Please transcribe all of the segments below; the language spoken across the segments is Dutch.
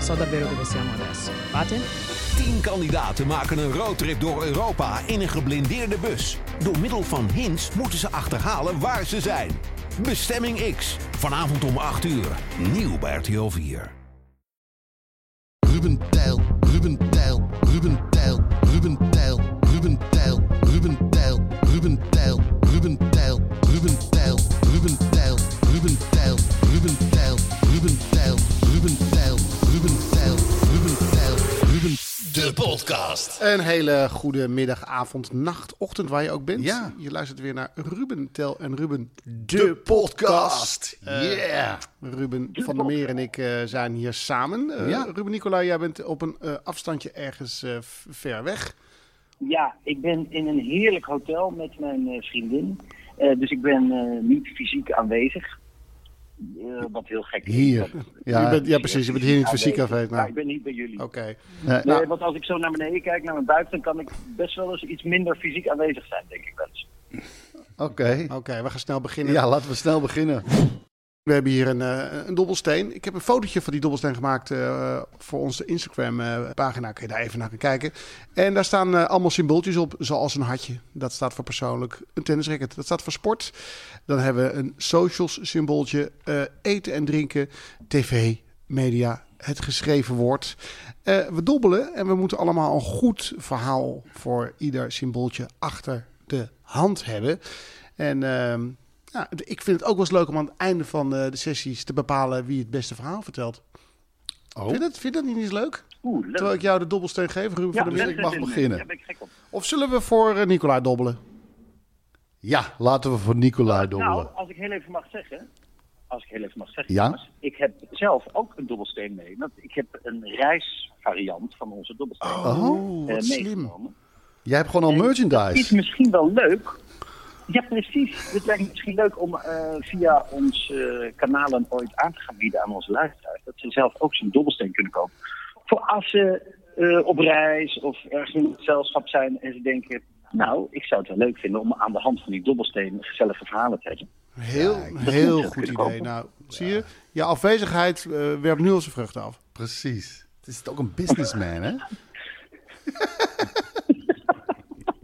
Non so davvero dove siamo adesso. Fate? Tien kandidaten maken een roadtrip door Europa in een geblindeerde bus. Door middel van hints moeten ze achterhalen waar ze zijn. Bestemming X. Vanavond om 8 uur. Nieuw bij RTL 4. Ruben Tijl, Ruben Tijl, Ruben Tijl, Ruben Tijl, Ruben Tijl, Ruben Tijl, Ruben Tijl, De podcast. Een hele goede middag, avond, nacht, ochtend waar je ook bent. Ja. Je luistert weer naar Ruben Tel en Ruben, De podcast. Eh, Yeah. Ruben van der Meer en ik eh, zijn hier samen. Eh, Ja. Ruben Nicolai, jij bent op een eh, afstandje ergens eh, ver weg. Ja, ik ben in een heerlijk hotel met mijn eh, vriendin. Eh, dus ik ben eh, niet fysiek aanwezig. Eh, wat heel gek is. Hier. Dat- Ja. je bent, ja, precies. Je bent hier niet fysiek. Maar Nou, ik ben niet bij jullie. Oké. Nee, Nee, nou, want als ik zo naar beneden kijk, naar mijn buik, dan kan ik best wel eens iets minder fysiek aanwezig zijn, denk ik wel eens. Oké. Oké, we gaan snel beginnen. Ja, laten we snel beginnen. We hebben hier een, eh, een dobbelsteen. Ik heb een fotootje van die dobbelsteen gemaakt eh, voor onze Instagram-pagina. Kun je daar even naar gaan kijken. En daar staan eh, allemaal symbooltjes op, zoals een hartje. Dat staat voor persoonlijk. Een tennisracket, dat staat voor sport. Dan hebben we een socials-symbooltje. eh, eten en drinken, tv, media, het geschreven woord. Eh, we dobbelen en we moeten allemaal een goed verhaal voor ieder symbooltje achter de hand hebben. En ehm, ja, ik vind het ook wel eens leuk om aan het einde van eh, de sessies te bepalen wie het beste verhaal vertelt. Oh. Vind, je dat, vind je dat niet eens leuk? Oeh, leuk. Terwijl ik jou de dobbelsteen geef, Ruben ja, van der Meer. ik mag beginnen. Ben ik gek op. Of zullen we voor eh, Nicolai dobbelen? Ja, laten we voor Nicolai dobbelen. Nou, als ik heel even mag zeggen. Als ik heel even mag zeggen. Ja? jongens, Ik heb zelf ook een dobbelsteen mee. Want ik heb een reisvariant van onze dobbelsteen Oh, eh, wat slim. Jij hebt gewoon al Het is merchandise. misschien wel leuk. Ja, precies. Het lijkt me misschien leuk om eh, via onze eh, kanalen ooit aan te gaan bieden aan onze luisteraars. Dat ze zelf ook zo'n dobbelsteen kunnen kopen. Voor als ze eh, op reis of ergens in het gezelschap zijn en ze denken... Nou, ik zou het wel leuk vinden om aan de hand van die dobbelsteen gezellige verhalen te hebben. Heel, heel goed idee. kopen. Nou, zie je? Je afwezigheid werpt nu al zijn vruchten af. Precies. Het is ook een businessman, hè?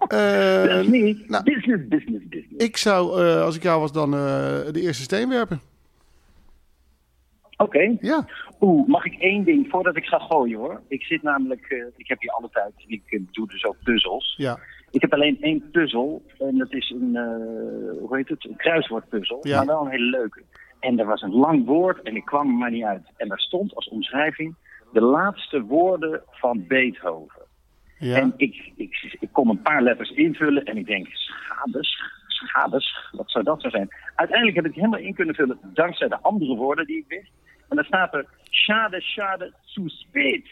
Eh, Dat is niet nou, business, business, business. ik zou, eh, als ik jou was, dan eh, de eerste steen werpen. Oké. Ja. Oeh, mag ik één ding voordat ik ga gooien hoor? Ik zit namelijk, ik heb hier alle tijd, ik doe dus ook puzzels. Ja. Ik heb alleen één puzzel en dat is een, hoe heet het, een kruiswoordpuzzel, Ja. maar wel een hele leuke. En er was een lang woord en ik kwam er maar niet uit. En daar stond als omschrijving de laatste woorden van Beethoven. Ja. En ik, ik, ik kon een paar letters invullen en ik denk, schades, schades, wat zou dat zo zijn? Uiteindelijk heb ik het helemaal in kunnen vullen dankzij de andere woorden die ik wist. En dan staat er, schade, schade, zu spät.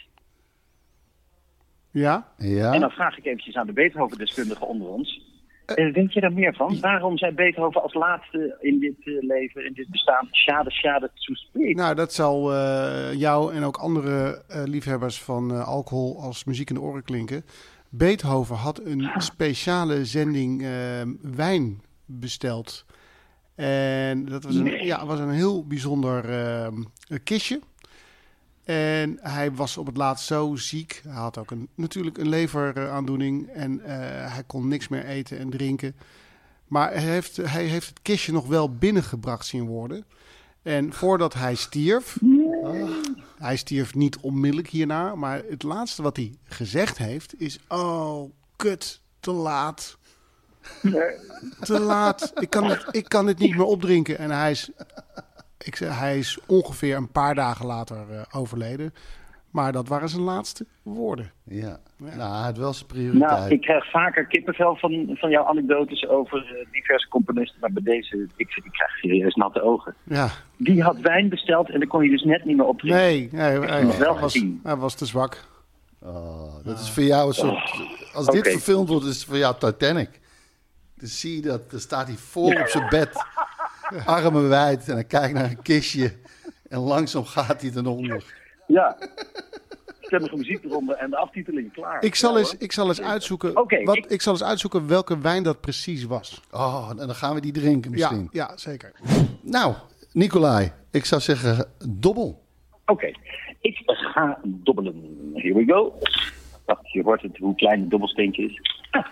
ja. Ja. En dan vraag ik eventjes aan de Beethoven-deskundigen onder ons. Eh, denk je daar meer van? Waarom zei Beethoven als laatste in dit eh, leven, in dit bestaan, schade, schade, zu spät? Nou, dat zal eh, jou en ook andere eh, liefhebbers van eh, alcohol als muziek in de oren klinken. Beethoven had een speciale zending eh, wijn besteld. En dat was een, ja, was een heel bijzonder eh, kistje. En hij was op het laatst zo ziek. Hij had ook een, natuurlijk een leveraandoening. En eh, hij kon niks meer eten en drinken. Maar hij heeft, hij heeft het kistje nog wel binnengebracht zien worden. En voordat hij stierf, hij stierf niet onmiddellijk hierna, maar het laatste wat hij gezegd heeft is: Oh, kut, te laat. Te laat. Ik kan, het, ik kan het niet meer opdrinken. En hij is, ik zeg, hij is ongeveer een paar dagen later eh, overleden. Maar dat waren zijn laatste woorden. Ja. Nou, hij had wel zijn prioriteit. Nou, ik krijg vaker kippenvel van, van jouw anekdotes over eh, diverse componisten. Maar bij deze, ik, ik krijg serieus natte ogen. Ja. Die had wijn besteld en dan kon je dus net niet meer opdrinken. Nee, nee hij, wel was, gezien. hij was te zwak. Oh, dat is voor jou een soort... Als dit oké. verfilmd wordt, is het voor jou Titanic. Dan zie je dat, dan staat hij voor op zijn bed. Armen wijd en hij kijkt naar een kistje. En langzaam gaat hij ten onder. Ja. Stemmige muziek eronder en de aftiteling klaar. Ik zal, Ja, eens, hoor. ik zal eens uitzoeken. Wat, ik- ik... zal eens uitzoeken welke wijn dat precies was. Oh, en dan gaan we die drinken Ja, misschien. ja, zeker. Nou, Nicolai, ik zou zeggen dobbel. Oké, ik ga dobbelen. Here we go. Wacht, je hoort het, hoe klein het dobbelsteentje is. Ah,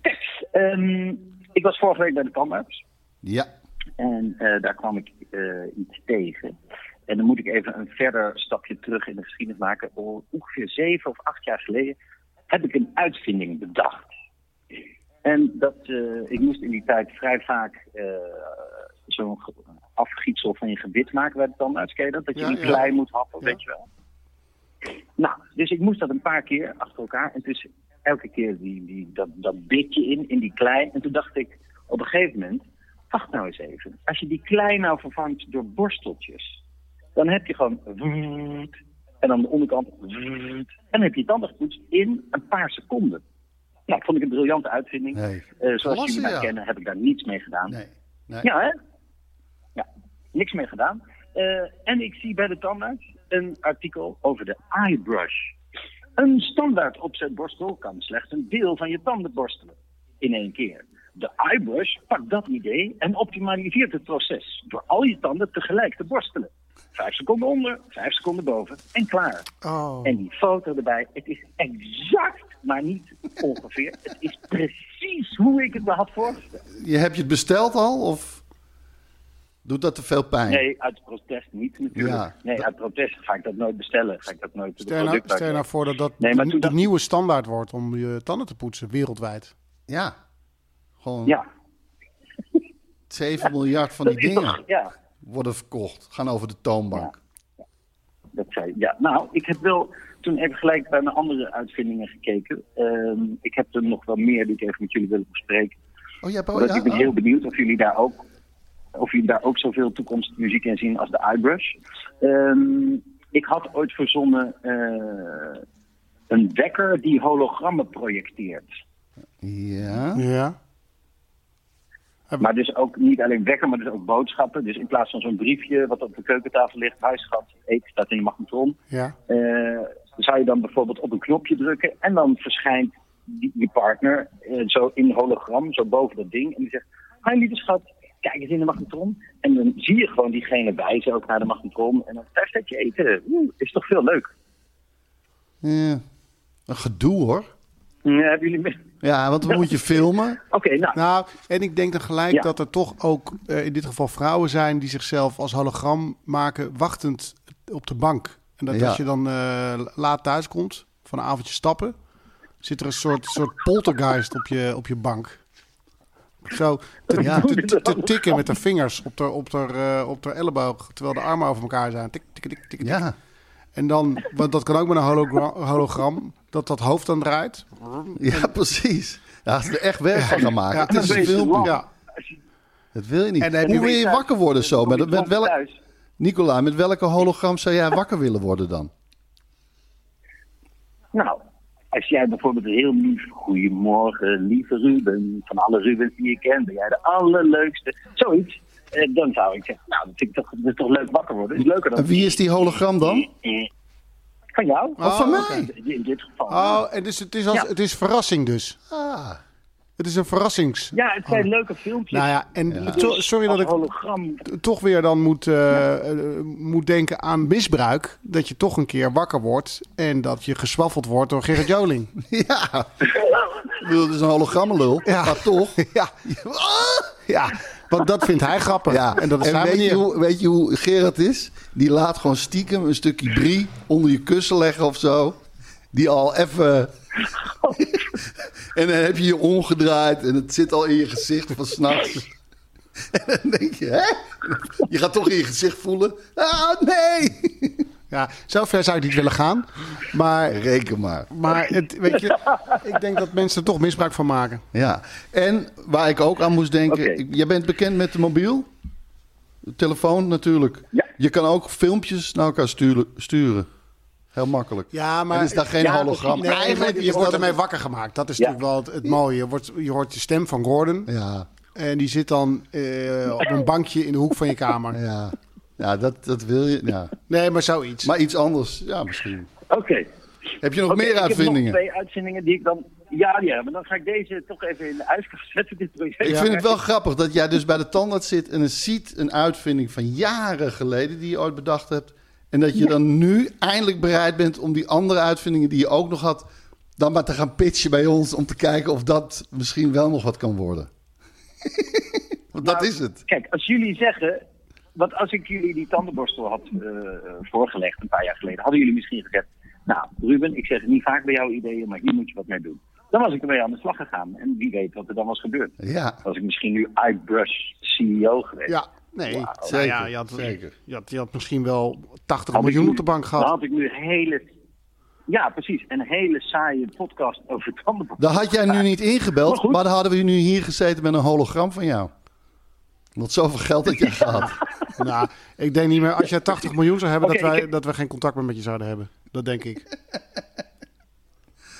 kijk, ehm, ik was vorige week bij de tandarts. Ja. En eh, daar kwam ik eh, iets tegen. En dan moet ik even een verder stapje terug in de geschiedenis maken. Ongeveer zeven of acht jaar geleden heb ik een uitvinding bedacht. En dat, eh, ik moest in die tijd vrij vaak zo'n afgietsel van je gebit maken bij de tandarts. Ken je dat? Dat je Ja, klei moet happen, Ja. weet je wel. Nou, dus ik moest dat een paar keer achter elkaar. En dus elke keer die, die, dat, dat bitje in, in die klei. En toen dacht ik op een gegeven moment, wacht nou eens even. Als je die klei nou vervangt door borsteltjes, dan heb je gewoon en dan de onderkant en dan heb je je tandenpoets in een paar seconden. Nou, dat vond ik een briljante uitvinding. Nee. Eh, zoals Klasse, jullie mij ja. kennen, heb ik daar niets mee gedaan. Nee. nee. Ja, hè? Ja, niks mee gedaan. Eh, en ik zie bij de tandarts een artikel over de eyebrush. Een standaard opzetborstel kan slechts een deel van je tanden borstelen in één keer. De eyebrush pakt dat idee en optimaliseert het proces door al je tanden tegelijk te borstelen. Vijf seconden onder, vijf seconden boven en klaar. Oh. En die foto erbij, het is exact, maar niet ongeveer. Het is precies hoe ik het me had voorgesteld. Je, heb je het besteld al of doet dat te veel pijn? Nee, uit protest niet natuurlijk. Ja, nee, dat- uit protest ga ik dat nooit bestellen. Ga ik dat nooit Stel je nou, stel nou voor dat dat Nee, maar de, nieuwe standaard wordt om je tanden te poetsen wereldwijd. Ja. Gewoon Ja, 7 miljard van die dingen toch... Ja, worden verkocht. Gaan over de toonbank. dat zei Ja, nou, ik heb wel toen even gelijk bij mijn andere uitvindingen gekeken. Ehm, ik heb er nog wel meer die ik even met jullie wil bespreken. Oh, ja? ik ben oh. heel benieuwd of jullie daar ook, of jullie daar ook zoveel toekomstmuziek in zien als de iBrush. Ehm, ik had ooit verzonnen eh, een wekker die hologrammen projecteert. Ja. Ja. Maar dus ook niet alleen wekker, maar dus ook boodschappen. Dus in plaats van zo'n briefje wat op de keukentafel ligt, huisschat, eten staat in je magnetron. Ja. eh, zou je dan bijvoorbeeld op een knopje drukken en dan verschijnt die, je partner eh, zo in hologram, zo boven dat ding. En die zegt, hi lieve schat, kijk eens in de magnetron. En dan zie je gewoon diegene wijzen ook naar de magnetron. En dan daar staat je eten. Oeh, is toch veel leuk. ja. Een gedoe hoor. Hebben jullie? Ja, want dan moet je filmen. Oké, nou. Nou, en ik denk dan gelijk Ja. dat er toch ook eh, in dit geval vrouwen zijn die zichzelf als hologram maken, wachtend op de bank. En dat Ja. als je dan eh, laat thuis komt, van een avondje stappen, zit er een soort, soort poltergeist op je, op je bank. Zo te, Ja. te, te- te tikken met de vingers op de, op de, eh, op de elleboog, terwijl de armen over elkaar zijn. Tik, tik, tik, tik, tik. Ja. En dan, want dat kan ook met een hologra- hologram, dat dat hoofd dan draait. Ja, precies. Ja, als ze er echt werk van gaan maken. Ja, het is een filmpje. Ja, Dat wil je niet. En Hoe wil je thuis. wakker worden zo? Met, met welk. Nicola, met welke hologram zou jij wakker willen worden dan? Nou, als jij bijvoorbeeld heel lief, goedemorgen, lieve Ruben, van alle Rubens die je kent, ben jij de allerleukste, zoiets. Eh, dan zou ik zeggen, nou, dat, vind ik toch, dat is toch leuk wakker worden. Dat is leuker dan... En wie is die hologram dan? Van jou? Oh, van mij? In dit geval. Oh, en dus het is, als, Ja. het is verrassing dus. Ah, Het is een verrassings. Ja, het zijn leuke filmpjes. Nou ja, en Ja. to- sorry dat ik hologram. toch weer dan moet, eh, eh, moet denken aan misbruik. Dat je toch een keer wakker wordt en dat je geswaffeld wordt door Gerrit Joling. ja. Ik bedoel, het is een hologrammenlul. Ja. Maar toch. ja, ja, want dat vindt hij grappig. Ja, En dat is zijn weet, je hoe, weet je hoe Gerard is? Die laat gewoon stiekem een stukje brie onder je kussen leggen of zo. Die al even... en dan heb je je omgedraaid en het zit al in je gezicht van s'nachts. en dan denk je, hè? Je gaat toch in je gezicht voelen. Ah, nee! Ja, zover zou ik niet willen gaan. Maar, Reken maar. maar het, weet je, ik denk dat mensen er toch misbruik van maken. Ja. En waar ik ook aan moest denken. Ik- jij bent bekend met de mobiel? De telefoon natuurlijk. Ja. Je kan ook filmpjes naar elkaar sturen. sturen. Heel makkelijk. Ja, maar... En is daar geen Ja, hologram? Nee, Eigenlijk je wordt ermee wakker gemaakt. Dat is Ja. natuurlijk wel het, het mooie. Je, wordt, je hoort de stem van Gordon. Ja, En die zit dan eh, op een bankje in de hoek van je kamer. ja. Ja dat, dat wil je. Ja. Nee, maar zoiets. Maar iets anders, ja, misschien. Oké. Heb je nog meer Ik heb uitvindingen? nog twee uitvindingen die ik dan... Ja, ja, maar dan ga ik deze toch even in de ijskast zetten, dit project. Ik vind het wel grappig dat jij dus bij de tandarts zit en ziet een uitvinding van jaren geleden die je ooit bedacht hebt. En dat je dan nu eindelijk bereid bent om die andere uitvindingen die je ook nog had, dan maar te gaan pitchen bij ons om te kijken of dat misschien wel nog wat kan worden. Want dat Nou, is het. Kijk, als jullie zeggen... Want als ik jullie die tandenborstel had eh, eh, voorgelegd een paar jaar geleden... hadden jullie misschien gezegd... Nou, Ruben, ik zeg het niet vaak bij jouw ideeën, maar hier moet je wat mee doen. Dan was ik ermee aan de slag gegaan. En wie weet wat er dan was gebeurd. Ja, Dan was ik misschien nu iBrush CEO geweest. Ja, nee. Wauw. Nou Zeker, ja, je, had, zeker. Je, had, je had misschien wel 80 Had ik miljoen nu- op de bank Dan gehad. had ik nu een hele... Ja, precies. Een hele saaie podcast over tandenborstel. daar had jij nu niet Maar ingebeld, goed. maar dan hadden we nu hier gezeten met een hologram van jou. Want zoveel geld had jij gehad. Nou, ik denk niet meer, als jij 80 miljoen zou hebben, dat, wij, ik dat we geen contact meer met je zouden hebben. Dat denk ik.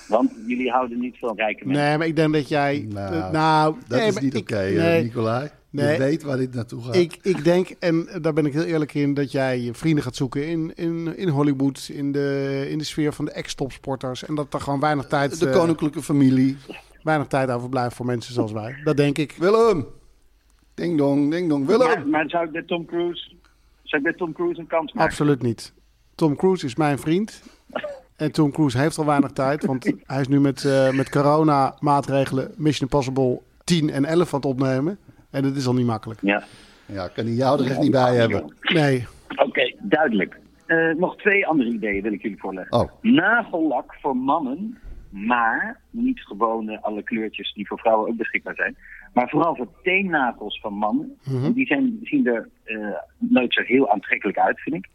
Want jullie houden niet van rijke mensen. Nee, maar ik denk dat jij... Nou, eh, nou Dat nee, is niet oké, eh, nee, Nicolai. Nee. Je weet waar dit naartoe gaat. Ik, ik denk, en daar ben ik heel eerlijk in, dat jij je vrienden gaat zoeken in, in, in Hollywood, in de, in de sfeer van de ex-topsporters. En dat er gewoon weinig tijd, de eh, koninklijke familie. weinig tijd overblijft voor mensen zoals wij. Dat denk ik. Willem! Ding dong, ding dong. Willem! Maar, maar zou ik bij Tom Cruise... Zou ik bij Tom Cruise een kans maken? Absoluut niet. Tom Cruise is mijn vriend. En Tom Cruise heeft al weinig tijd, want hij is nu met, eh, met corona-maatregelen Mission Impossible 10 en 11 aan het opnemen. En dat is al niet makkelijk. Ja. Ja, kan hij jou er echt niet bij hebben. Nee, Oké, duidelijk. Eh, nog twee andere ideeën wil ik jullie voorleggen. Oh. Nagellak voor mannen, maar niet gewone alle kleurtjes die voor vrouwen ook beschikbaar zijn. Maar vooral voor teennagels van mannen. Mhm. Die zijn, zien er eh, nooit zo heel aantrekkelijk uit, vind ik.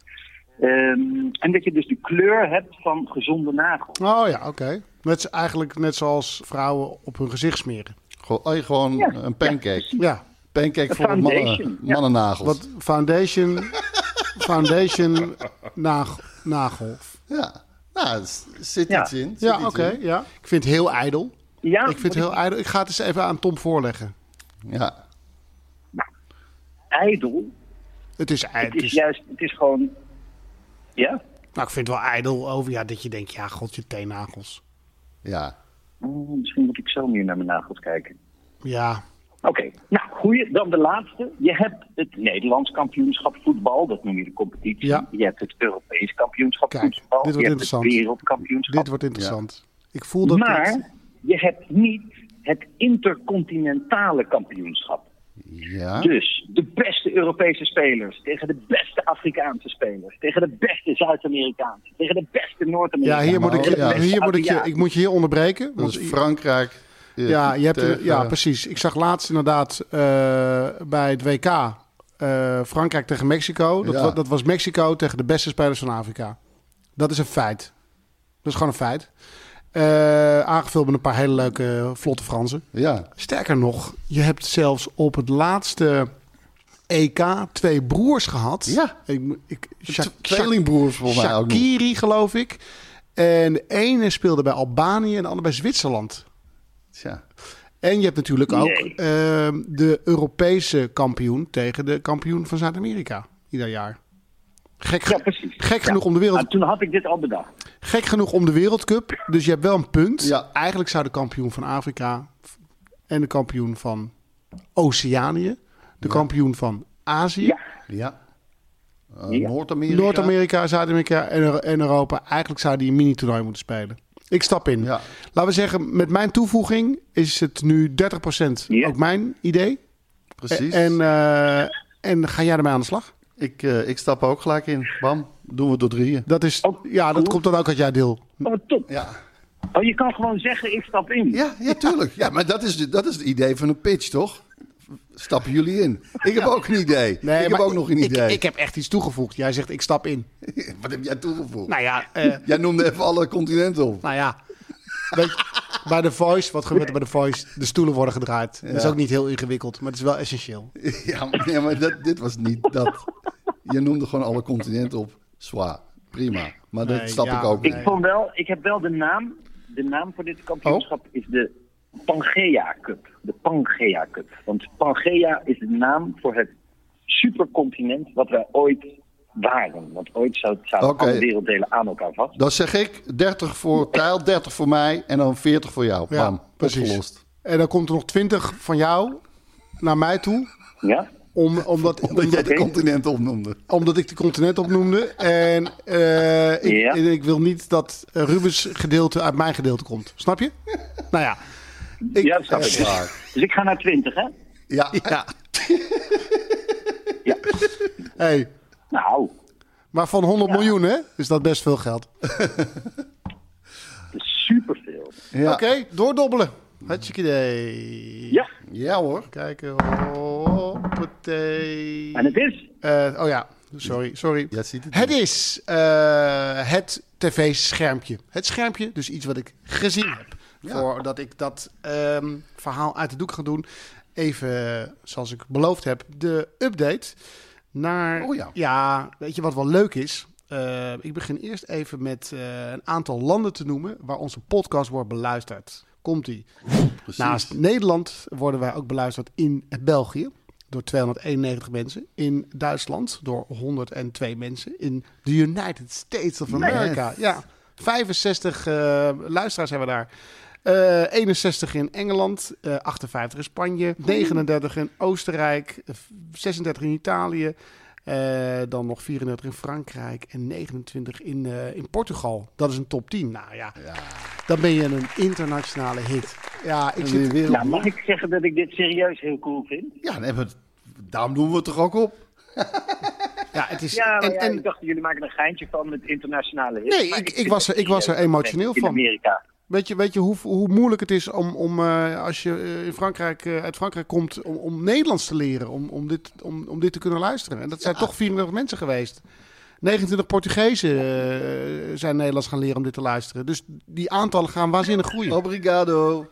Ehm, en dat je dus de kleur hebt van gezonde nagels. oh ja, oké. Net, eigenlijk net zoals vrouwen op hun gezicht smeren. Gewoon, oh, gewoon Ja, een pancake. Ja, Pancake Een voor mannen, mannennagels. wat foundation, foundation nag, nagel. Ja, nou, er zit Ja. iets in. zit Ja, oké, ja. Ik vind het heel ijdel. Ja, ik vind het heel ijdel. Ik ga het eens even aan Tom voorleggen. Ja, ijdel. Het is Het is juist, het is gewoon... Ja? Nou, ik vind het wel ijdel over ja, dat je denkt, ja, god, je teennagels. ja. Oh, misschien moet ik zo meer naar mijn nagels kijken. Ja, Oké, nou goeie. Dan de laatste. Je hebt het Nederlands kampioenschap voetbal, dat noem je de competitie. Ja. Je hebt het Europees kampioenschap Kijk, voetbal. dit wordt je hebt interessant. het wereldkampioenschap. dit wordt interessant. Ik voel dat maar dit- je hebt niet het intercontinentale kampioenschap. Ja. Dus de beste Europese spelers tegen de beste Afrikaanse spelers, tegen de beste Zuid-Amerikaanse, tegen de beste Ja, Noord-Amerikaanse. hier moet ik, ja. hier moet ik, je, ik moet je hier onderbreken. Dat Want, is Frankrijk. eh, ja, je hebt, tegen- ja, precies. Ik zag laatst inderdaad eh, bij het WK eh, Frankrijk tegen Mexico. Dat, Ja. dat was Mexico tegen de beste spelers van Afrika. Dat is een feit. Dat is gewoon een feit. Eh, aangevuld met een paar hele leuke, vlotte Fransen. Ja, Sterker nog, je hebt zelfs op het laatste EK twee broers gehad. Ja. Ik, ik, tweelingbroers volgens mij ook geloof ik. En de ene speelde bij Albanië en de andere bij Zwitserland. Tja. En je hebt natuurlijk ook Nee. ehm, de Europese kampioen tegen de kampioen van Zuid-Amerika. Ieder jaar. Gek, Ja, precies. gek Ja. genoeg om de wereld, toen had ik dit al bedacht. Gek genoeg om de Wereldcup. Dus je hebt wel een punt. Ja. Eigenlijk zou de kampioen van Afrika en de kampioen van Oceanië, de kampioen van Azië, Ja. Ja. Eh. Noord-Amerika. Noord-Amerika, Zuid-Amerika en, en Europa. Eigenlijk zou die een mini-toernooi moeten spelen. Ik stap in. Ja. Laten we zeggen, met mijn toevoeging is het nu 30% Ja. ook mijn idee. Precies. En, eh, en ga jij ermee aan de slag? Ik, eh, ik stap er ook gelijk in. Bam, doen we door drieën. Dat is, Oh, ja, dat komt dan ook uit jouw deel. Oh, top. Ja. Oh, je kan gewoon zeggen, ik stap in. Ja, ja, tuurlijk. Ja, maar dat is, de- dat is het idee van een pitch, toch? stappen jullie in? Ik heb ook een idee. ik heb ook nog een idee. Ik, heb echt iets toegevoegd. Jij zegt, ik stap in. Wat heb jij toegevoegd? Nou ja, eh, Jij noemde even alle continenten op. nou ja. Weet je, bij de Voice, wat gebeurt er bij de Voice? De stoelen worden gedraaid. Dat is ook niet heel ingewikkeld, maar het is wel essentieel. Ja, maar, nee, maar dat, dit was niet dat. Je noemde gewoon alle continenten op. Zwaar, prima. Maar dat stap ja, ik ook. Ik Nee. vond wel, ik heb wel de naam. De naam voor dit kampioenschap is de Pangea Cup. De Pangea Cup. Want Pangea is de naam voor het supercontinent wat wij ooit waren. Want ooit zou- zaten Oké. alle werelddelen aan elkaar vast. Dan zeg ik 30 voor Tijl, 30 voor mij en dan 40 voor jou. Ja, Bam, precies. opgelost. En dan komt er nog 20 van jou naar mij toe. Ja? Om, omdat, Omdat jij omdat, de continenten opnoemde. omdat ik de continent opnoemde. En, eh, ik, Ja. en ik wil niet dat Rubens gedeelte uit mijn gedeelte komt. Snap je? nou ja. Ik, ja, dat snap ik. Waar. Dus ik ga naar 20, hè? Ja, ja. Ja. Hey, Nou, maar van 100 miljoen, hè? Is dat best veel geld. superveel. ja. Oké, doordobbelen. Hartstikke idee. Ja, ja hoor. Kijken. Hoppatee. en het is. Eh, oh ja, sorry, sorry. Ziet het Het is eh, het tv-schermpje. Het schermpje, dus iets wat ik gezien heb. Voordat ik dat ehm, verhaal uit de doek ga doen. Even, zoals ik beloofd heb, de update naar... Oh ja. weet je wat wel leuk is? Eh, ik begin eerst even met eh, een aantal landen te noemen... waar onze podcast wordt beluisterd. Komt-ie. Naast Nederland worden wij ook beluisterd in België door 291 mensen. In Duitsland door 102 mensen. In de United States of America. Ja, 65 eh, luisteraars hebben we daar. Eh, 61 in Engeland, eh, 58 in Spanje, 39 in Oostenrijk, eh, 36 in Italië, eh, dan nog 34 in Frankrijk en 29 in, eh, in Portugal. Dat is een top 10. Nou ja, dan ben je een internationale hit. Ja, ik zit, wereld- Nou, mag ik zeggen dat ik dit serieus heel cool vind? Ja, dan hebben we het- daarom doen we het toch ook op. ja, het is. Ja, maar en, ja, en, ik dacht, jullie maken een geintje van met internationale hits. Nee, ik- ik was er- ik was er emotioneel in van. Amerika. Weet je, weet je hoe, hoe moeilijk het is om, om eh, als je eh, in Frankrijk, eh, uit Frankrijk komt, om, om Nederlands te leren, om, om, dit, om, om dit te kunnen luisteren? En dat zijn toch 34 mensen geweest. 29 Portugezen zijn Nederlands gaan leren om dit te luisteren. Dus die aantallen gaan waanzinnig groeien. Obrigado.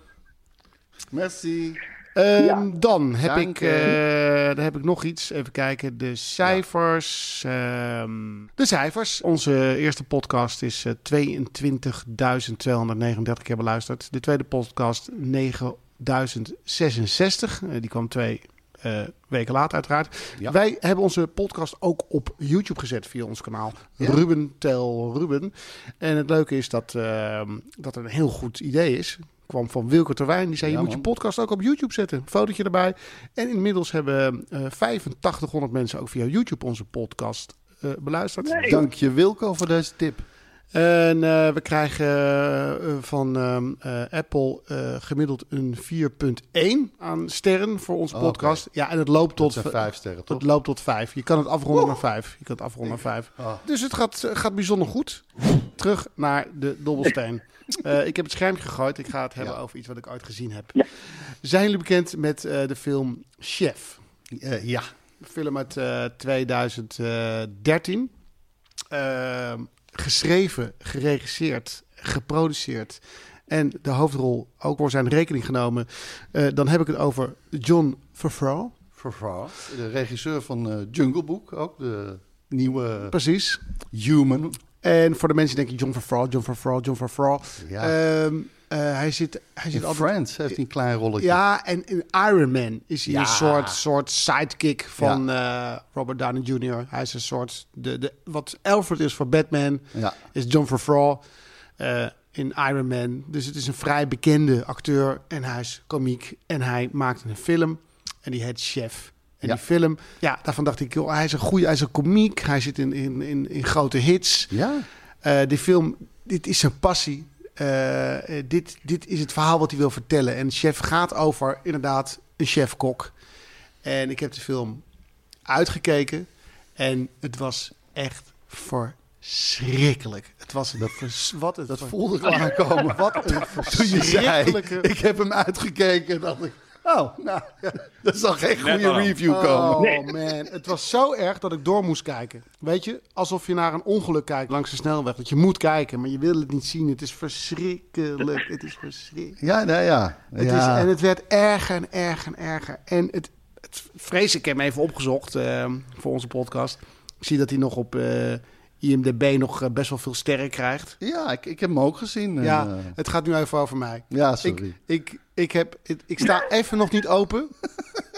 Merci. Ehm, Dan heb Dank ik, eh, dan heb ik nog iets. Even kijken. De cijfers. ehm, de cijfers. Onze eerste podcast is eh 22.239 keer beluisterd. De tweede podcast 9.066. Eh, die kwam twee eh, weken later uiteraard. Ja. Wij hebben onze podcast ook op YouTube gezet via ons kanaal. Ja. Ruben Tel Ruben. En het leuke is dat, ehm, dat een heel goed idee is. Kwam van Wilke Terwijn. Die zei, Ja, je moet je podcast ook op YouTube zetten. Fotootje erbij. En inmiddels hebben eh 8500 mensen ook via YouTube onze podcast eh, beluisterd. Nee. Dank je Wilco voor deze tip. En eh, we krijgen van ehm, eh, Apple eh, gemiddeld een 4.1 aan sterren voor onze Oh, podcast. Ja, en het loopt tot zijn vijf sterren, toch? het loopt tot vijf. Je kan het afronden naar vijf. Je kan het afronden naar vijf. Ah. Dus het gaat, gaat bijzonder goed. Terug naar de dobbelsteen. Eh, ik heb het schermpje gegooid. Ik ga het hebben Ja. over iets wat ik ooit gezien heb. Ja. Zijn jullie bekend met eh, de film Chef? Eh, ja. Een film uit eh, 2013. Ehm, geschreven, geregisseerd, geproduceerd. En de hoofdrol ook voor zijn rekening genomen. Dan heb ik het over John Favreau. Favreau, de regisseur van Jungle Book, ook de nieuwe Precies. Human. En voor de mensen die denken John Favreau, John Favreau, John Favreau. Ja. Eh, hij zit, hij zit In altijd... Friends heeft hij een klein rolletje. Ja, en in Iron Man is hij Ja. een soort, soort sidekick van eh, Robert Downey Jr. Hij is een soort... De, de, wat Alfred is voor Batman, Ja. is John Favreau eh, in Iron Man. Dus het is een vrij bekende acteur en hij is komiek. En hij maakt een film en die heet Chef. En Ja. die film, ja, daarvan dacht ik, joh, hij is een goede, hij is een komiek. Hij zit in, in, in, in grote hits. Ja. Eh, die film, dit is zijn passie. Eh, dit, dit is het verhaal wat hij wil vertellen. En Chef gaat over inderdaad een chef-kok. En ik heb de film uitgekeken. En het was echt verschrikkelijk. Het was een vers- wat Dat voelde ik aankomen. Wat een Toen je zei, verschrikkelijke... ik heb hem uitgekeken, dacht ik, Oh, nou, er zal geen goede al. review komen. Oh man, het was zo erg dat ik door moest kijken. Weet je, alsof je naar een ongeluk kijkt langs de snelweg. Dat je moet kijken, maar je wil het niet zien. Het is verschrikkelijk. Het is verschrikkelijk. Ja, nou ja. Het is, ja. en het werd erger en erger en erger. En het, het vrees, ik heb hem even opgezocht eh, voor onze podcast. Ik zie dat hij nog op eh, IMDb nog eh, best wel veel sterren krijgt. ja ik, ik heb hem ook gezien. en, ja, eh, het gaat nu even over mij. ja, sorry. Ik, ik, ik, heb, ik, ik sta even nog niet open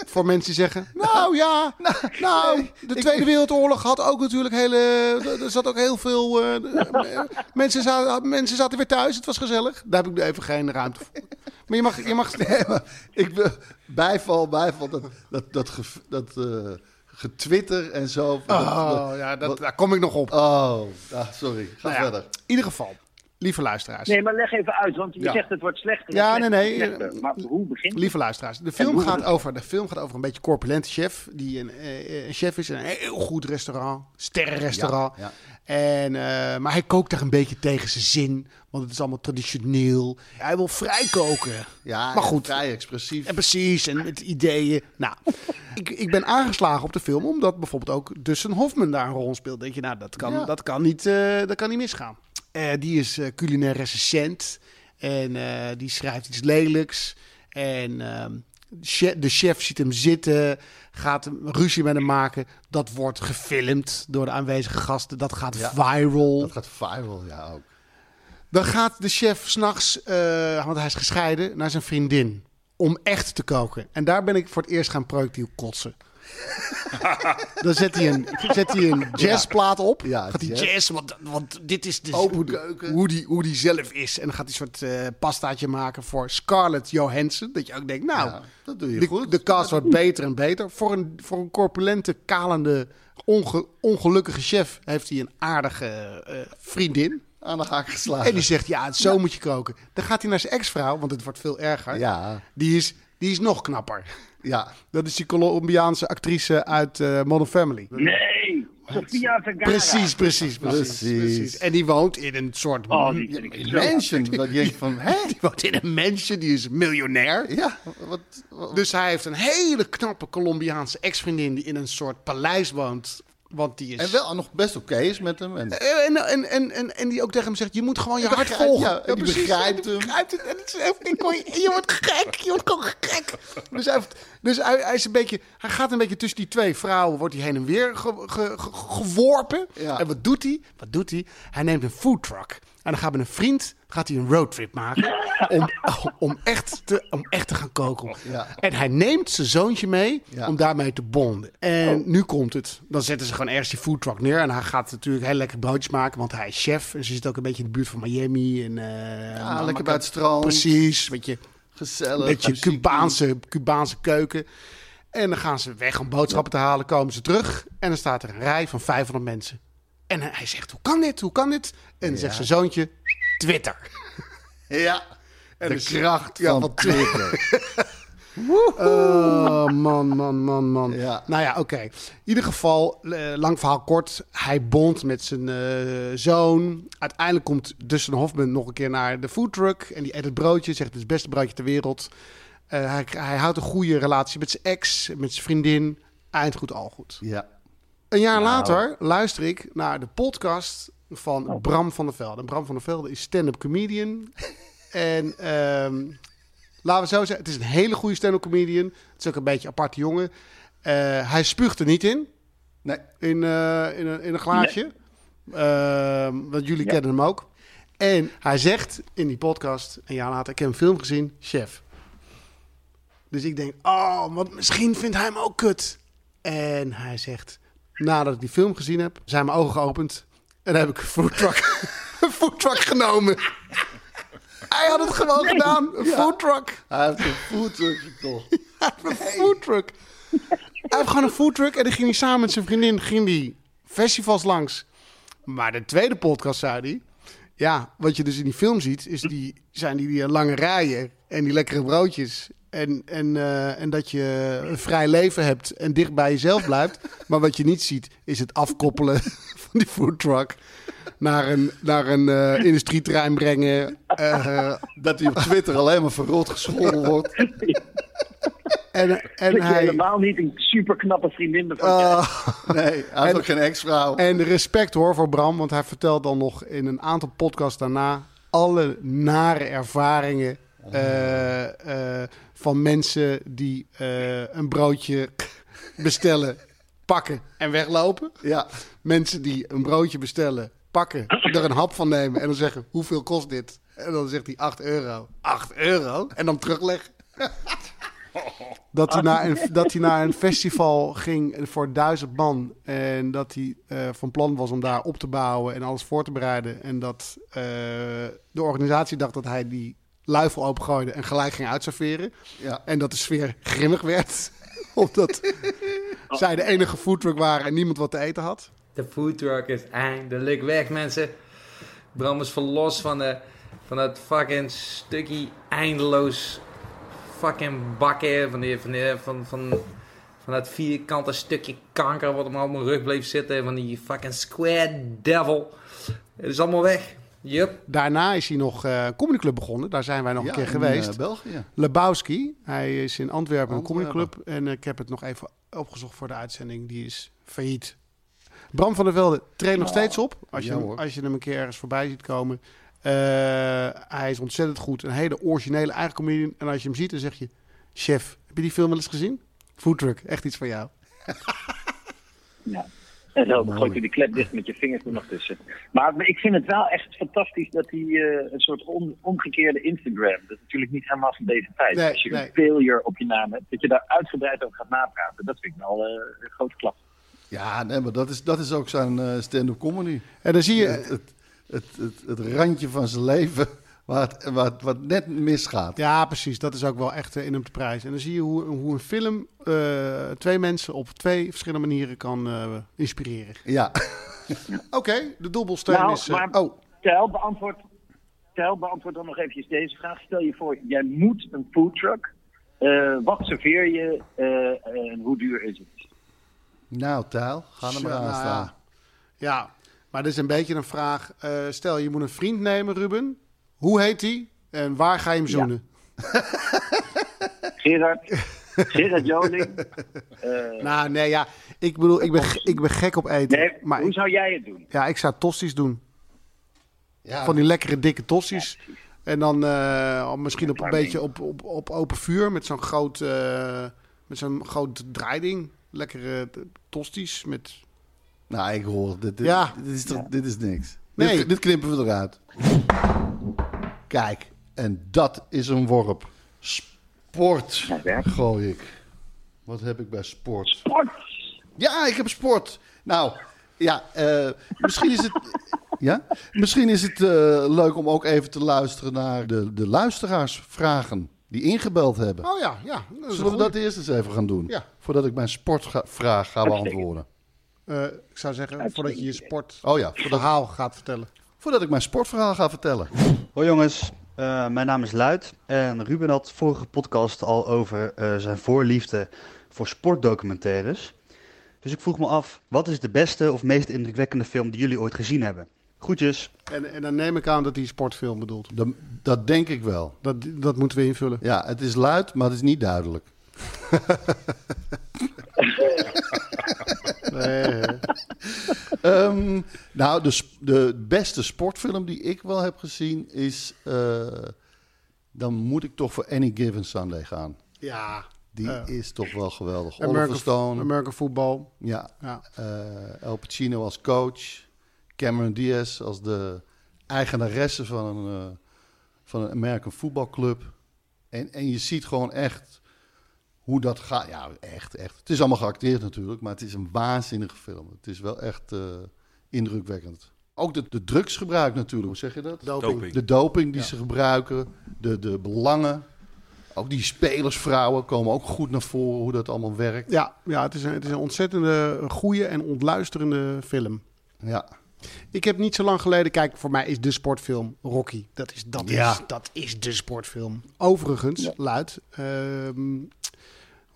voor mensen die zeggen... Nou ja, nou, de Tweede Wereldoorlog had ook natuurlijk hele... Er zat ook heel veel... eh, mensen, zaten, mensen zaten weer thuis, het was gezellig. Daar heb ik nu even geen ruimte voor. Maar je mag... Je mag Nee, maar ik bijval, bijval, dat, dat, dat, dat eh, getwitter en zo. Oh, dat- ja, dat, wat- daar kom ik nog op. oh, ah, sorry. Ga Nou ja, verder. in ieder geval, lieve luisteraars. Nee, maar leg even uit, want je Ja. zegt het wordt slechter. Ja, slechter, nee, nee. slechter. Maar hoe begint het? Lieve luisteraars, de film, gaat over, de film gaat over een beetje corpulente chef. Die een, eh, een chef is in een heel goed restaurant, sterrenrestaurant. Ja, En, eh, maar hij kookt daar een beetje tegen zijn zin, want het is allemaal traditioneel. Hij wil vrij koken. Ja, maar goed. Vrij expressief. En precies, en met ideeën. Nou, ik, ik ben aangeslagen op de film omdat bijvoorbeeld ook Dustin Hoffman daar een rol speelt. Denk je, nou, dat kan, Ja. dat kan, niet, eh, dat kan niet misgaan. Eh, die is eh, culinair recensent en eh, die schrijft iets lelijks. En ehm, de chef ziet hem zitten, gaat hem ruzie met hem maken. Dat wordt gefilmd door de aanwezige gasten. Dat gaat Ja. viral. Dat gaat viral, ja ook. Dan gaat de chef s'nachts, eh want hij is gescheiden, naar zijn vriendin. Om echt te koken. En daar ben ik voor het eerst gaan projectiel kotsen. dan zet hij een, zet hij een jazzplaat op. Ja, gaat hij jazz. jazz, want, want dit is de, Open hoe, die- keuken. hoe, die, hoe die zelf is. En dan gaat hij een soort eh pastaatje maken voor Scarlett Johansson. Dat je ook denkt, nou, Ja, dat doe je de, goed. de cast wordt beter en beter. Voor een, voor een corpulente, kalende, onge- ongelukkige chef heeft hij een aardige eh, vriendin. Aan de haak geslagen. En die zegt, ja, zo moet je koken. Dan gaat hij naar zijn ex-vrouw, want het wordt veel erger. Ja, Die, is, die is nog knapper. ja. Dat is die Colombiaanse actrice uit eh Modern Family. Nee, Sofia Vergara. Precies, precies, precies. En die woont in een soort... Oh, mansion. Dat je van, hè? Die woont in een mansion, die is miljonair. Ja, wat... wat- Dus hij heeft een hele knappe Colombiaanse ex-vriendin... die in een soort paleis woont. Want die is... En wel nog best oké is met hem. En, En, en, en, en, en die ook tegen hem zegt: Je moet gewoon je hart volgen. ja, die begrijpt hem. begrijpt het. En het is echt- ik kon- je wordt gek. Je wordt gewoon gek. Dus, hij, dus hij, hij, is een beetje, hij gaat een beetje tussen die twee vrouwen. Wordt hij heen en weer ge- ge- ge- geworpen. Ja. En wat doet hij? Wat doet hij? Hij neemt een foodtruck. En dan gaat met een vriend gaat hij een roadtrip maken. om, om, echt te, om echt te gaan koken. Ja. En hij neemt zijn zoontje mee Ja. om daarmee te bonden. En nu komt het. Dan zetten ze gewoon ergens die foodtruck neer. En hij gaat natuurlijk heel lekker broodjes maken, want hij is chef. En ze zit ook een beetje in de buurt van Miami. En, eh, ja, maar- lekker bij het strand. Precies, weet je, Gezellig. beetje. Cubaanse, Cubaanse keuken. En dan gaan ze weg om boodschappen te halen, komen ze terug. En dan staat er een rij van 500 mensen. En hij zegt, hoe kan dit, hoe kan dit? En dan zegt zijn zoontje, Twitter. Ja. En de dus- kracht ja, van Twitter. Oh, man, man, man, man. Ja. Nou ja, oké. In ieder geval, eh, lang verhaal kort. Hij bondt met zijn eh, zoon. Uiteindelijk komt Dustin Hoffman nog een keer naar de foodtruck. En die eet het broodje. Zegt, het is het beste broodje ter wereld. Eh, hij, hij houdt een goede relatie met zijn ex, met zijn vriendin. Eind goed, al goed. ja. Een jaar later luister ik naar de podcast van Bram van der Velde. En Bram van der Velde is stand-up comedian. en ehm, laten we zo zeggen, het is een hele goede stand-up comedian. Het is ook een beetje een aparte jongen. Eh, hij spuugt er niet in, Nee. in, eh, in, een, in een glaasje. Ehm, want jullie Ja. kennen hem ook. En hij zegt in die podcast, een jaar later, ik heb een film gezien, chef. Dus ik denk, oh, want misschien vindt hij hem ook kut. En hij zegt, nadat ik die film gezien heb, zijn mijn ogen geopend. En dan heb ik een foodtruck, een foodtruck genomen. Hij had het gewoon gedaan, een foodtruck. Hij heeft een foodtruckje toch. Hij heeft een foodtruck. Hij heeft gewoon een foodtruck en dan ging hij samen met zijn vriendin ging die festivals langs. Maar de tweede podcast zei hij... Ja, wat je dus in die film ziet, is die, zijn die, die lange rijen en die lekkere broodjes. En, en, eh, en dat je een vrij leven hebt en dicht bij jezelf blijft. Maar wat je niet ziet, is het afkoppelen van die foodtruck naar een, naar een eh, industrieterrein brengen. Eh, Dat hij op Twitter alleen maar verrot gescholden wordt. En, en dat je hij... helemaal niet een super knappe vriendin ervan krijgt. Oh, nee, hij heeft En- ook geen ex-vrouw. En respect hoor voor Bram, want hij vertelt dan nog in een aantal podcasts daarna alle nare ervaringen eh, eh, van mensen die eh, een broodje bestellen, pakken en weglopen. Ja, Mensen die een broodje bestellen, pakken, er een hap van nemen en dan zeggen hoeveel kost dit? En dan zegt hij 8 euro. 8 euro? En dan terugleggen. Dat hij, naar een, dat hij naar een festival ging voor duizend man. En dat hij eh, van plan was om daar op te bouwen en alles voor te bereiden. En dat eh, de organisatie dacht dat hij die luifel opengooide en gelijk ging uitserveren. ja. En dat de sfeer grimmig werd. Omdat zij de enige foodtruck waren en niemand wat te eten had. De foodtruck is eindelijk weg, mensen. Bram is verlost van, de, van dat fucking stukje eindeloos fucking bakken. Van, die, van, die, van, van, van dat vierkante stukje kanker wat hem op mijn rug bleef zitten. Van die fucking square devil. Het is allemaal weg. Yup. Daarna is hij nog eh Comedy Club begonnen. Daar zijn wij nog Ja, een keer in, geweest. eh, België. Lebowski. Hij is in Antwerpen een comedyclub. En ik heb het nog even opgezocht voor de uitzending. Die is failliet. Bram van der Velde treedt nog steeds op. Als je, Ja, hem, hoor. als je hem een keer ergens voorbij ziet komen. Eh, hij is ontzettend goed. Een hele originele eigen comedian. En als je hem ziet, dan zeg je... Chef, heb je die film wel eens gezien? Foodtruck, echt iets van jou. Ja. En zo gooit je de klep dicht met je vingers er nog tussen. Maar ik vind het wel echt fantastisch dat hij eh, een soort on- omgekeerde Instagram. Dat is natuurlijk niet helemaal van deze tijd. Nee, Als je nee. een failure op je naam hebt, dat je daar uitgebreid over gaat napraten. Dat vind ik wel eh, een grote klap. Ja, nee, maar dat is, dat is ook zijn eh, stand-up comedy. En dan zie je... Het, het, het, het, het randje van zijn leven waar het, waar het, wat net misgaat. Ja, precies. Dat is ook wel echt eh, in hem te prijzen. En dan zie je hoe, hoe een film eh, twee mensen op twee verschillende manieren kan eh, inspireren. Ja, Oké, de dobbelsteen Nou, is... maar- oh, Tel, beantwoord, Tel, beantwoord dan nog eventjes deze vraag. Stel je voor, jij moet een foodtruck. Eh wat serveer je eh, en hoe duur is het? nou Tijl, ga er maar aan nou staan. ja. Ja, maar dit is een beetje een vraag. Eh, stel, je moet een vriend nemen, Ruben. Hoe heet hij en waar ga je hem zoenen? Gerard, Gerard Joling. Eh, Nou, nee, ja. Ik bedoel, ik ben, ik ben gek op eten. nee, maar hoe ik, zou jij het doen? ja, ik zou tosti's doen. Ja, Van die lekkere dikke tosti's. En dan eh, misschien op een beetje op, op, op open vuur met zo'n groot, met zo'n groot draaiding. Lekkere t- tosti's met... Nou, ik hoor, dit, dit, Ja. dit, is, toch, dit is niks. Nee. Dit, dit knippen we eruit. Kijk, en dat is een worp. Sport gooi ik. Wat heb ik bij sport? Sport! Ja, ik heb sport. Nou, ja, eh, misschien is het... Ja? Misschien is het eh, leuk om ook even te luisteren naar de, de luisteraarsvragen die ingebeld hebben. Oh ja, ja. Zullen we dat eerst eens even gaan doen? Ja. Voordat ik mijn sportvraag ga beantwoorden. Eh, ik zou zeggen, voordat je je sport Oh ja, voordat, verhaal gaat vertellen. voordat ik mijn sportverhaal ga vertellen. Hoi jongens, Eh, mijn naam is Luid en Ruben had vorige podcast al over eh, zijn voorliefde voor sportdocumentaires. Dus ik vroeg me af, wat is de beste of meest indrukwekkende film die jullie ooit gezien hebben? Groetjes. En, en dan neem ik aan dat hij sportfilm bedoelt. Dat, dat denk ik wel. Dat, dat moeten we invullen. Ja, het is luid, maar het is niet duidelijk. Nee, Ehm, nou, de, de beste sportfilm die ik wel heb gezien is... eh, dan moet ik toch voor Any Given Sunday gaan. ja. Die Eh, is toch wel geweldig. Oliver American, Stone, American football. ja, Ja. eh El Pacino als coach. Cameron Diaz als de eigenaresse van een, eh, van een American voetbalclub. En, en je ziet gewoon echt hoe dat gaat. Ja, echt, echt. Het is allemaal geacteerd natuurlijk, maar het is een waanzinnige film. Het is wel echt eh, indrukwekkend. Ook de, de drugsgebruik natuurlijk, hoe zeg je dat? Doping. De doping die ze gebruiken, de, de belangen. Ook die spelersvrouwen komen ook goed naar voren hoe dat allemaal werkt. Ja, ja het, is een, het is een ontzettende goede en ontluisterende film. Ja, Ik heb niet zo lang geleden, kijk, voor mij is de sportfilm Rocky. Dat is, dat Ja. is, dat is de sportfilm. Overigens, luid. ehm,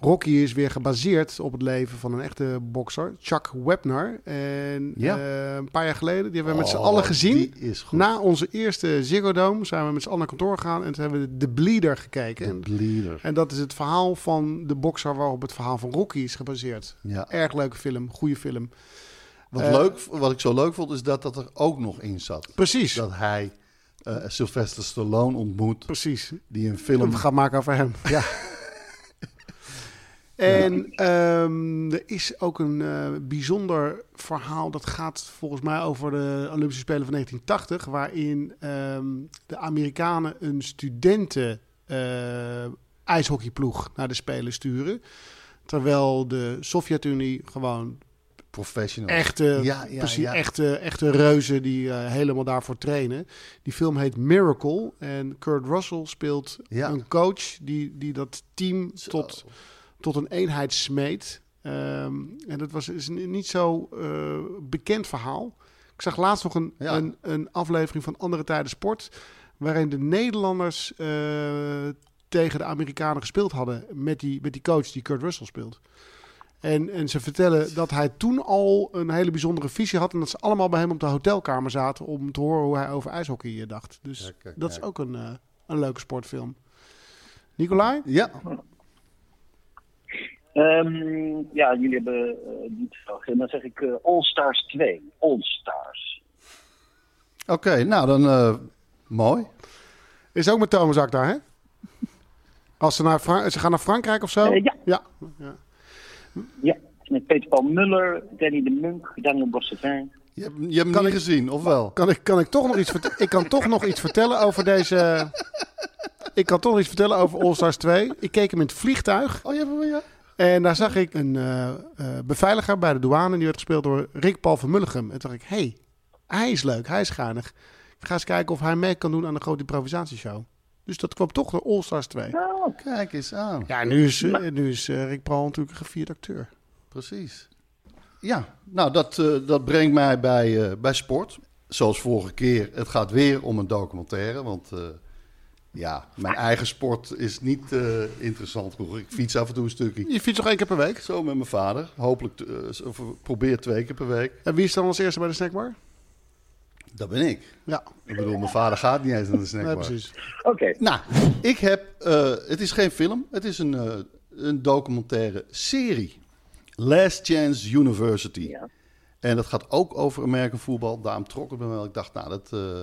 Rocky is weer gebaseerd op het leven van een echte bokser, Chuck Webner. En Ja. eh, een paar jaar geleden, die hebben we met z'n Oh, allen gezien. Na onze eerste Ziggo Dome zijn we met z'n allen naar kantoor gegaan en toen hebben we The Bleeder gekeken. De En- Bleeder. En dat is het verhaal van de bokser waarop het verhaal van Rocky is gebaseerd. Ja. Erg leuke film, goede film. Wat, Eh, leuk, wat ik zo leuk vond, is dat dat er ook nog in zat. Precies, Dat hij eh, Sylvester Stallone ontmoet, precies. die een film... We gaan maken over hem. Ja. En ehm, er is ook een eh, bijzonder verhaal. Dat gaat volgens mij over de Olympische Spelen van 1980. Waarin ehm, de Amerikanen een studenten eh, ijshockeyploeg naar de Spelen sturen. Terwijl de Sovjet-Unie gewoon Professional. echte, Ja, ja, precies, ja. echte, echte reuzen die eh, helemaal daarvoor trainen. Die film heet Miracle. En Kurt Russell speelt een coach die, die dat team Zo. tot, tot een eenheid smeet. Ehm, en dat was is een niet zo eh, bekend verhaal. Ik zag laatst nog een, Ja. een, een aflevering van Andere Tijden Sport... waarin de Nederlanders eh, tegen de Amerikanen gespeeld hadden... Met die, met die coach die Kurt Russell speelt. En, en ze vertellen dat hij toen al een hele bijzondere visie had... en dat ze allemaal bij hem op de hotelkamer zaten... om te horen hoe hij over ijshockey eh, dacht. Dus kijk, dat is ook een, een leuke sportfilm. Nicolai? Ja, Ehm, ja, jullie hebben eh niet veel gezien. Dan zeg ik eh, All Stars 2. All Stars. oké. nou, dan eh, mooi. Is ook met Thomas Ak daar, hè? Als ze, naar Fra- ze gaan naar Frankrijk of zo? Ja. ja. Ja, met Peter Paul Muller, Danny de Munk, Daniel Bossevin. Je, hebt- je hebt hem Kan niet ik- gezien, of wel? Kan ik, kan ik, toch nog iets ik kan toch nog iets vertellen over deze... Ik kan toch nog iets vertellen over All Stars 2. Ik keek hem in het vliegtuig. Oh, je hebt hem, ja. En daar zag ik een eh, eh, beveiliger bij de douane. Die werd gespeeld door Rick Paul van Mulligem. En toen dacht ik, hé, hey, hij is leuk, hij is geinig. Ik ga eens kijken of hij mee kan doen aan de grote improvisatieshow. Dus dat kwam toch door All Stars 2. Oh, kijk eens aan. Ja, en nu is, eh, nu is Rick Paul natuurlijk een gevierd acteur. Precies. Ja, nou, dat, eh, dat brengt mij bij, eh, bij sport. Zoals vorige keer, het gaat weer om een documentaire. Want eh, ja, mijn eigen sport is niet eh, interessant genoeg. Ik fiets af en toe een stukje. Je fietst nog één keer per week. Zo met mijn vader. Hopelijk, eh, of probeer twee keer per week. En wie is dan als eerste bij de snackbar? Dat ben ik. Ja, Ik bedoel, mijn vader gaat niet eens naar de nee, snackbar. precies. Oké. Nou, ik heb. eh, het is geen film, het is een, eh, een documentaire serie. Last Chance University. Ja. En dat gaat ook over American voetbal. Daarom trok het me wel. Ik dacht, nou, dat, eh,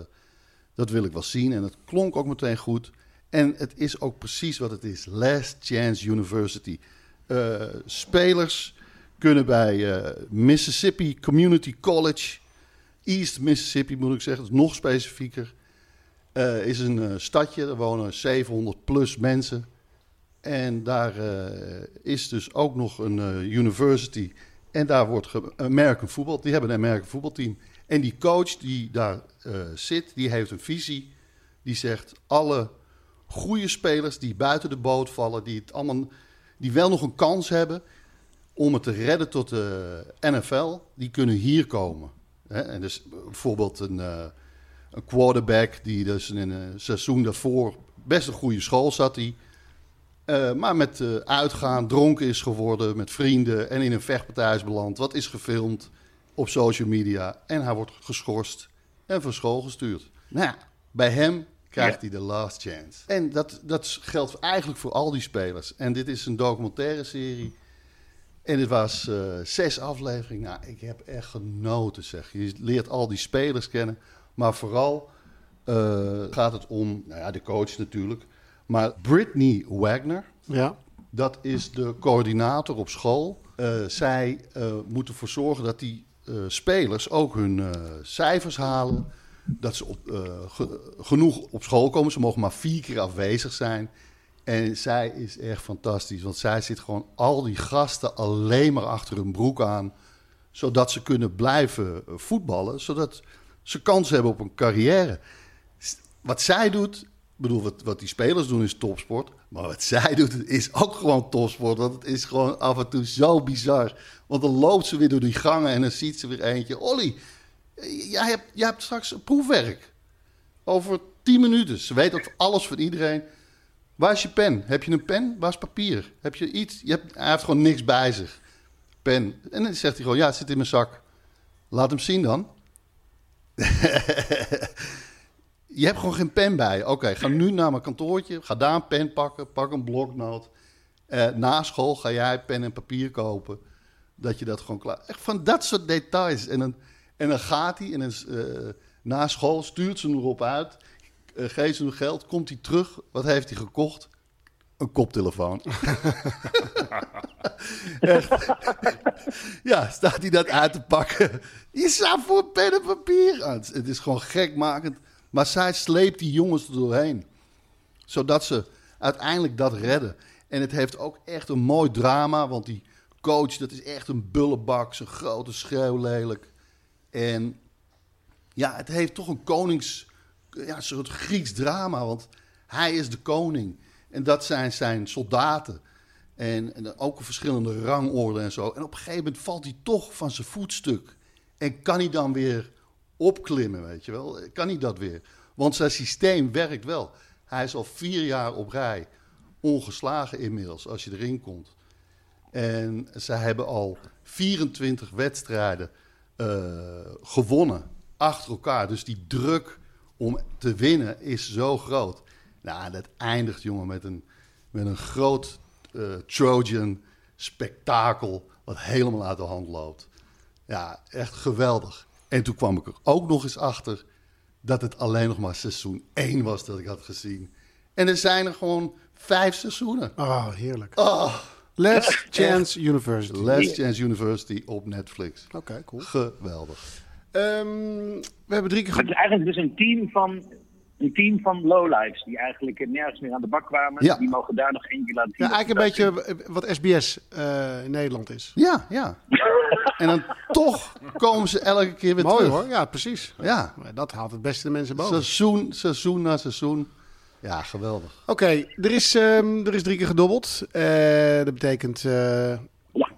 dat wil ik wel zien. En het klonk ook meteen goed. En het is ook precies wat het is. Last Chance University. Eh, spelers kunnen bij eh, Mississippi Community College, East Mississippi moet ik zeggen, is nog specifieker. Eh, is een stadje, er wonen 700 plus mensen. En daar is dus ook nog een university. En daar wordt American voetbal. Die hebben een American voetbalteam. En die coach die daar eh, zit, die heeft een visie. Die zegt: alle goede spelers die buiten de boot vallen, die, het allemaal, die wel nog een kans hebben om het te redden tot de NFL, die kunnen hier komen. Hè? En dus bijvoorbeeld een, eh, een quarterback die dus in een seizoen daarvoor best een goede school zat. Die, eh, maar met uitgaan dronken is geworden met vrienden en in een vechtpartij is beland. Wat is gefilmd op social media en hij wordt geschorst en van school gestuurd. Nou ja, bij hem krijgt hij de last chance. En dat, dat geldt eigenlijk voor al die spelers. En dit is een documentaire serie. En dit was eh, zes afleveringen. Nou, ik heb echt genoten, zeg. Je leert al die spelers kennen. Maar vooral eh, gaat het om, nou ja, de coach natuurlijk. Maar Brittany Wagner, Ja. dat is de coördinator op school. Eh, zij moeten ervoor zorgen dat die spelers ook hun eh, cijfers halen. Dat ze op, eh, ge- genoeg op school komen. Ze mogen maar vier keer afwezig zijn. En zij is echt fantastisch. Want zij zit gewoon al die gasten alleen maar achter hun broek aan. Zodat ze kunnen blijven eh, voetballen. Zodat ze kans hebben op een carrière. Wat zij doet, bedoel, wat, wat die spelers doen is topsport. Maar wat zij doet is ook gewoon topsport. Want het is gewoon af en toe zo bizar. Want dan loopt ze weer door die gangen en dan ziet ze weer eentje. Olly, jij hebt, jij hebt straks een proefwerk. Over tien minuten. Ze weet ook alles van iedereen. Waar is je pen? Heb je een pen? Waar is papier? Heb je iets? Je hebt, hij heeft gewoon niks bij zich. Pen. En dan zegt hij gewoon, ja, het zit in mijn zak. Laat hem zien dan. je hebt gewoon geen pen bij. Oké, ga nu naar mijn kantoortje. Ga daar een pen pakken. Pak een bloknoot. Eh, na school ga jij pen en papier kopen. Dat je dat gewoon klaar... Echt van dat soort details. En dan, en dan gaat hij en dan, eh, na school stuurt ze hem erop uit. eh, geeft ze hem geld. Komt hij terug. Wat heeft hij gekocht? Een koptelefoon. Ja, staat hij dat uit te pakken. Je staat voor pen en papier. Het, is- het is gewoon gekmakend. Maar zij sleept die jongens er doorheen. Zodat ze uiteindelijk dat redden. En het heeft ook echt een mooi drama. Want die coach, dat is echt een bullebak. Zo'n grote schreeuw lelijk. En ja, het heeft toch een konings... Ja, een soort Grieks drama. Want hij is de koning. En dat zijn zijn soldaten. En, ook verschillende rangorde en zo. En op een gegeven moment valt hij toch van zijn voetstuk. En kan hij dan weer opklimmen, weet je wel? Kan hij dat weer? Want zijn systeem werkt wel. Hij is al vier jaar op rij ongeslagen inmiddels, als je erin komt. En ze hebben al 24 wedstrijden eh, gewonnen achter elkaar. Dus die druk om te winnen is zo groot. Nou, dat eindigt, jongen, met een, met een groot eh, Trojan spektakel... wat helemaal uit de hand loopt. Ja, echt geweldig. En toen kwam ik er ook nog eens achter... dat het alleen nog maar seizoen 1 was dat ik had gezien. En er zijn er gewoon vijf seizoenen. Oh, heerlijk. Oh, Last Chance University. Last Chance University op Netflix. Oké, cool. Geweldig. Ehm, we hebben drie keer... Het is eigenlijk dus een team van, een team van lowlifes die eigenlijk nergens meer aan de bak kwamen. Ja. Die mogen daar nog één keer laten zien. Ja, eigenlijk een beetje eh, wat SBS eh, in Nederland is. Ja, ja. en dan toch komen ze elke keer weer Mooi terug. hoor, ja, precies. Ja. Dat haalt het beste de mensen boven. Seizoen, seizoen na seizoen. Ja, geweldig. Oké, er, is, ehm, er is drie keer gedobbeld. Eh, dat betekent eh,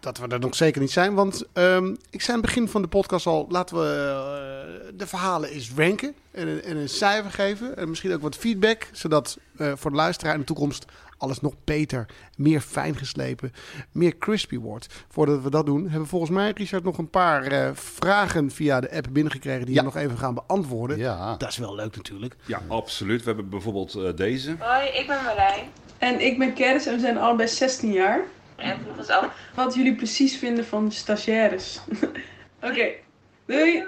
dat we er nog zeker niet zijn. Want ehm, ik zei aan het begin van de podcast al... laten we eh, de verhalen eens ranken en, en een cijfer geven. En misschien ook wat feedback. Zodat voor de luisteraar in de toekomst alles nog beter, meer fijn geslepen, meer crispy wordt. Voordat we dat doen, hebben we volgens mij, Richard, nog een paar eh, vragen via de app binnengekregen... die we nog even gaan beantwoorden. Ja. Dat is wel leuk natuurlijk. Ja, absoluut. We hebben bijvoorbeeld eh, deze. Hoi, ik ben Marijn. En ik ben Keris en we zijn allebei 16 jaar. En vroeg ons af wat jullie precies vinden van stagiaires. Oké, doei!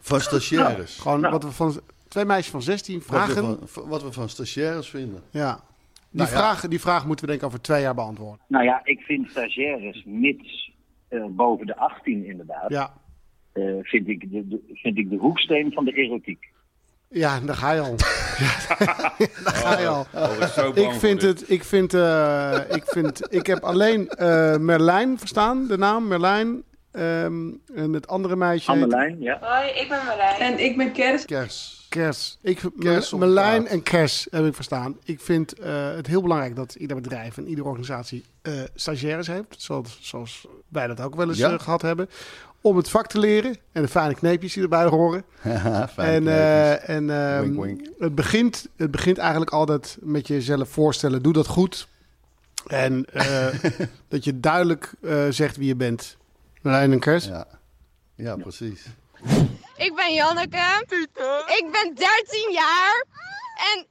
Van stagiaires. Gewoon wat we van twee meisjes van 16 Wat we vragen. van, wat we van stagiaires vinden. Ja. Die, Nou ja. vraag, die vraag moeten we denk ik over twee jaar beantwoorden. Nou ja, ik vind stagiaires mits eh, boven de 18 inderdaad. Ja. eh, vind, ik de, de- vind ik de hoeksteen van de erotiek. Ja, daar ga je al. Ja, daar ga je al. Oh, bang ik vind het, ik vind, eh, ik vind, ik heb alleen eh, Merlijn verstaan, de naam Merlijn. Ehm, en het andere meisje heet Annelijn, ja. Hoi, ik ben Marijn. En ik ben Keris. Kers. Kers. Ik, Merlijn taart. en Kers heb ik verstaan. Ik vind eh, het heel belangrijk dat ieder bedrijf en iedere organisatie eh, stagiaires heeft. Zoals, zoals wij dat ook wel eens Ja. eh, gehad hebben. Om het vak te leren en de fijne kneepjes die erbij horen. En en Wink, wink. Het, begint, het begint eigenlijk altijd met jezelf voorstellen. Doe dat goed. En dat je duidelijk zegt wie je bent. Merlijn en Kers. Ja. ja, precies. Ik ben Janneke. Ik ben 13 jaar. En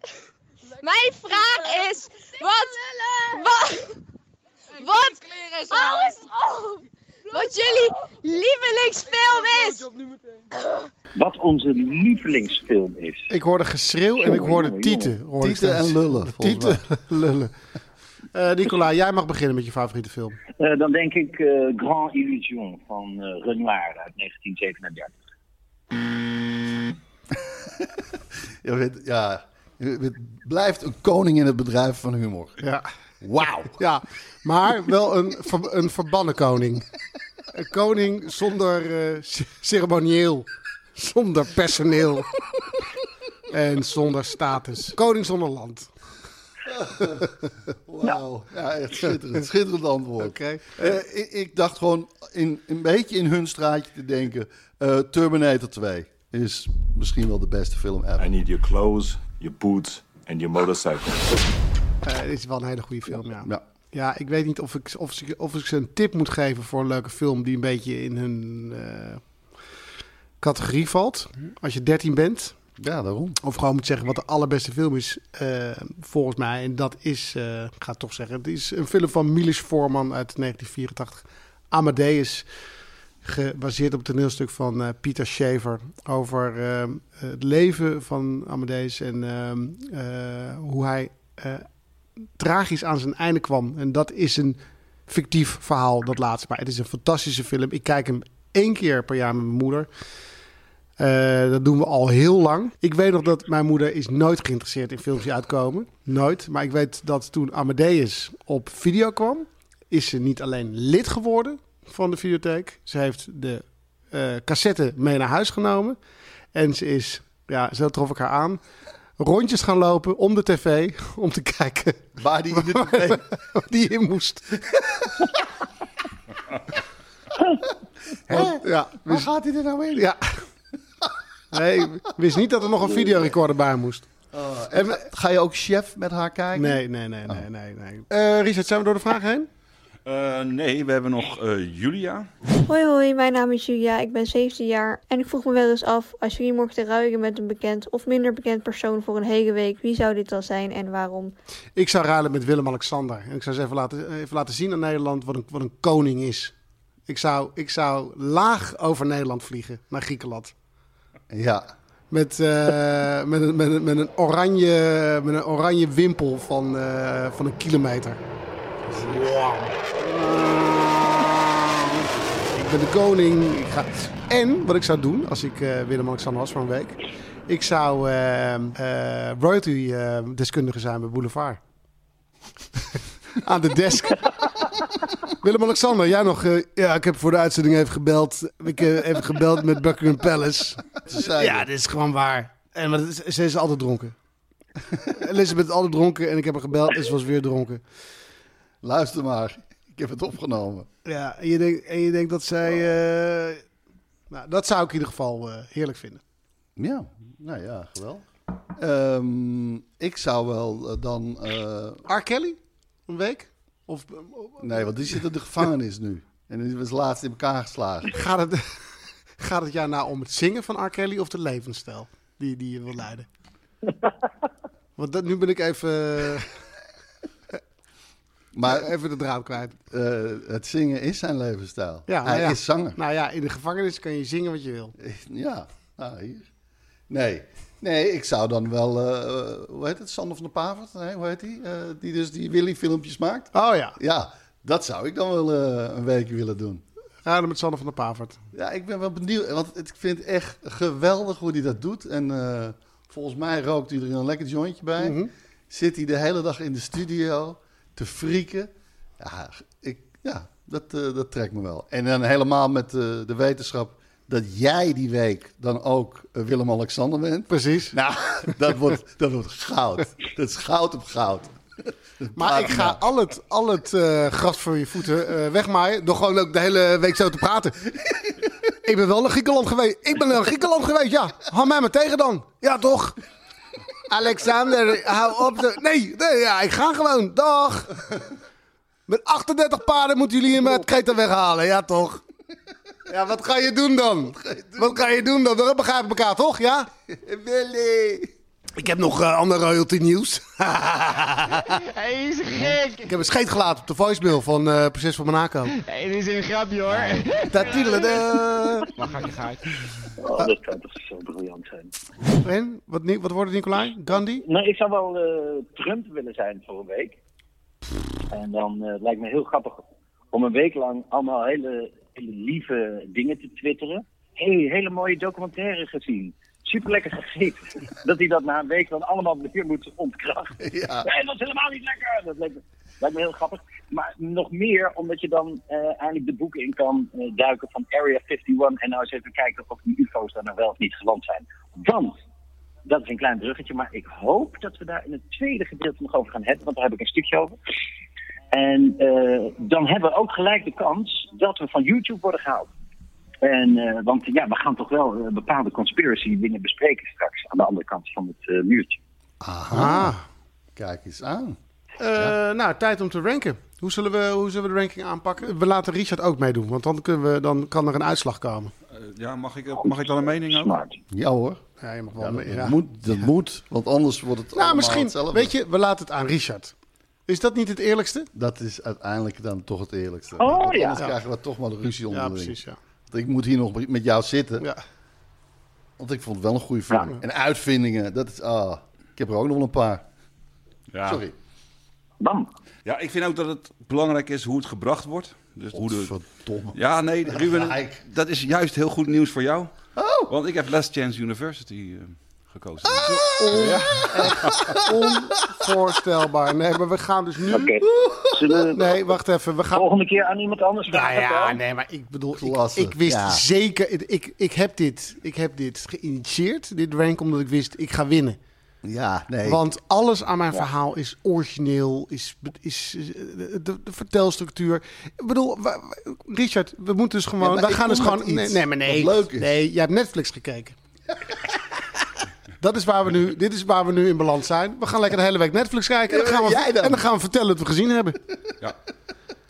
mijn vraag is: wat. Wat. Wat. Alles op! Wat jullie lievelingsfilm is! Wat onze lievelingsfilm is. Ik hoorde geschreeuw en ik hoorde tieten. hoorde Tieten en lullen, Tieten, lullen. Eh Nicola, jij mag beginnen met je favoriete film. Eh, dan denk ik eh, Grand Illusion van Renoir uit 1937. Je bent, ja, je bent- blijft een koning in het bedrijf van humor. Ja. Wauw. Ja, maar wel een, ver- een verbannen koning. Een koning zonder eh, ceremonieel, zonder personeel en zonder status. Koning zonder land. Wauw. Ja, echt schitterend. Schitterend antwoord. Eh, ik, ik dacht gewoon in, een beetje in hun straatje te denken. eh, Terminator 2 is misschien wel de beste film ever. I need your clothes, your boots and your motorcycle. Eh, dit is wel een hele goede film, ja. Ja. Ja, ik weet niet of ik, of, ze- of ik ze een tip moet geven voor een leuke film die een beetje in hun eh, categorie valt. Als je 13 bent. Ja, daarom. Of gewoon moet zeggen wat de allerbeste film is, eh, volgens mij. En dat is, eh, ik ga toch zeggen, het is een film van Milos Forman uit 1984. Amadeus, gebaseerd op het toneelstuk van eh, Peter Shaver. Over het leven van Amadeus en hoe hij tragisch aan zijn einde kwam. En dat is een fictief verhaal, dat laatste. Maar het is een fantastische film. Ik kijk hem één keer per jaar met mijn moeder. Eh, dat doen we al heel lang. Ik weet nog dat mijn moeder is nooit geïnteresseerd in films die uitkomen. Nooit. Maar ik weet dat toen Amadeus op video kwam, is ze niet alleen lid geworden van de videotheek. Ze heeft de eh, cassette mee naar huis genomen. En ze is, ja, zo trof ik haar aan, rondjes gaan lopen om de tv om te kijken waar die in de tv die in moest. Ja, Waar wist, gaat hij er nou in? ja. Nee, ik wist niet dat er nog een videorecorder bij moest. En ga je ook chef met haar kijken? Nee, nee, nee, nee, nee. nee. Eh, Richard, zijn we door de vraag heen? Eh, nee, we hebben nog eh, Julia. Hoi hoi, mijn naam is Julia, ik ben 17 jaar en ik vroeg me wel eens af, als jullie mochten ruilen met een bekend of minder bekend persoon voor een hele week, wie zou dit dan zijn en waarom? Ik zou ruilen met Willem-Alexander. En ik zou ze even laten, even laten zien aan Nederland wat een, wat een koning is. Ik zou, ik zou laag over Nederland vliegen naar Griekenland. Ja. Met, eh, met, een, met, met, een oranje, met een oranje wimpel van, eh, van een kilometer. Ik ben de koning. Ik ga... En wat ik zou doen als ik eh, Willem-Alexander was voor een week. Ik zou royalty-deskundige zijn bij Boulevard. Aan de desk. Willem-Alexander, jij nog... eh, ja, ik heb voor de uitzending even gebeld. Ik heb even gebeld met Buckingham Palace. Ja, dit is gewoon waar. En maar ze is altijd dronken. Elizabeth is altijd dronken en ik heb haar gebeld en ze was weer dronken. Luister maar, ik heb het opgenomen. Ja, en je denkt, en je denkt dat zij... eh, nou, dat zou ik in ieder geval eh, heerlijk vinden. Ja, nou ja, geweldig. Ehm, ik zou wel eh, dan... eh, R. Kelly? Een week? Of, nee, want die zit in de gevangenis nu. En die was laatst in elkaar geslagen. Gaat het, gaat het jou nou om het zingen van R. Kelly of de levensstijl die, die je wil leiden? Want dat, nu ben ik even... Maar even de draad kwijt. eh, het zingen is zijn levensstijl. Ja, Hij nou ja. is zanger. Nou ja, in de gevangenis kan je zingen wat je wil. Ja, nou, hier. Nee. nee, ik zou dan wel, eh, hoe heet het, Sander van der Pavert? Nee, hoe heet die? Eh, die dus die Willy-filmpjes maakt. Oh ja. Ja, dat zou ik dan wel eh, een weekje willen doen. Raden met Sander van der Pavert. Ja, ik ben wel benieuwd, want ik vind het echt geweldig hoe hij dat doet. En eh, volgens mij rookt hij er een lekker jointje bij. Mhm. Zit hij de hele dag in de studio te frieken. Ja, ik, ja dat, eh, dat trekt me wel. En dan helemaal met eh, de wetenschap dat jij die week dan ook eh, Willem-Alexander bent. Precies. Nou, dat wordt, dat wordt goud. Dat is goud op goud. Maar ik ga al het, al het eh, gras voor je voeten eh, wegmaaien. Door gewoon ook de hele week zo te praten. ik ben wel naar Griekenland geweest. Ik ben naar Griekenland geweest, ja. Hou mij maar tegen dan. Ja, toch? Alexander, hou op. De... Nee, nee, ja, ik ga gewoon. Dag. Met 38 paarden moeten jullie hem uit Kreta weghalen. Ja, toch? Ja, wat ga je doen dan? Wat ga je doen dan? We begrijpen elkaar, toch? Ja? Willy. Ik heb nog eh, ander royalty nieuws. Hij is gek. Ik heb een scheet gelaten op de voicemail van eh Prinses van Monaco. Hey, dit is een grapje hoor. Tatielede. Mag ik gaat. Oh, dat kan toch zo briljant zijn. En? Wat, wat wordt het, Nicolai? Gandhi? Nou, ik zou wel eh, Trump willen zijn voor een week. En dan eh, lijkt me heel grappig om een week lang allemaal hele, hele lieve dingen te twitteren. hey, hele mooie documentaire gezien. Super lekker gegeten. dat hij dat na een week dan allemaal weer moet ontkrachten. Ja. Nee, dat is helemaal niet lekker. Dat lijkt me, lijkt me heel grappig. Maar nog meer omdat je dan eh, eindelijk de boeken in kan eh, duiken van Area 51. En nou eens even kijken of die UFO's daar nou wel of niet geland zijn. Want dat is een klein bruggetje, maar ik hoop dat we daar in het tweede gedeelte nog over gaan hebben, want daar heb ik een stukje over. En eh, dan hebben we ook gelijk de kans dat we van YouTube worden gehaald. En, eh, want ja, we gaan toch wel eh, bepaalde conspiracy dingen bespreken straks aan de andere kant van het eh, muurtje. Aha. Ah. Kijk eens aan. Eh, Nou, tijd om te ranken. Hoe zullen, we, hoe zullen we de ranking aanpakken? We laten Richard ook meedoen, want dan, kunnen we, dan kan er een uitslag komen. Eh, ja, mag ik, mag ik dan een mening ook? Ja hoor. Ja, je mag wel Ja, mee- dat, ja. Moet, dat moet, want anders wordt het Nou, misschien, hetzelfde. weet je, we laten het aan Richard. Is dat niet het eerlijkste? Dat is uiteindelijk dan toch het eerlijkste. Oh, Want ja. Anders Ja. krijgen we toch maar de ruzie Ja, onderling. precies, ja. Want ik moet hier nog met jou zitten. Ja. Want ik vond het wel een goede film. En uitvindingen, dat is... Ah, ik heb er ook nog wel een paar. Ja. Sorry. Bam. Ja, ik vind ook dat het belangrijk is hoe het gebracht wordt. Dus hoe de... Ja, nee, Ruben, dat is juist heel goed nieuws voor jou. Oh. Want ik heb Last Chance University eh, gekozen. Onvoorstelbaar. Nee, maar we gaan dus nu... We Nee, wacht even. We gaan... volgende keer aan iemand anders Nou vragen? ja, dan? nee, maar ik bedoel, ik, ik wist Ja. zeker... Ik, ik, heb dit, ik heb dit geïnitieerd, dit rank, omdat ik wist, ik ga winnen. Ja, nee. Want alles aan mijn verhaal is origineel, is, is eh, de, de, de vertelstructuur. Ik bedoel, Richard, we moeten dus gewoon... Ja, we gaan dus gewoon... Nee, iets nee, maar nee. leuk is. Nee, jij hebt Netflix gekeken. Dat is waar we nu, dit is waar we nu in balans zijn. We gaan lekker de hele week Netflix kijken. En dan gaan we? En dan gaan we vertellen dat we gezien hebben. Ja.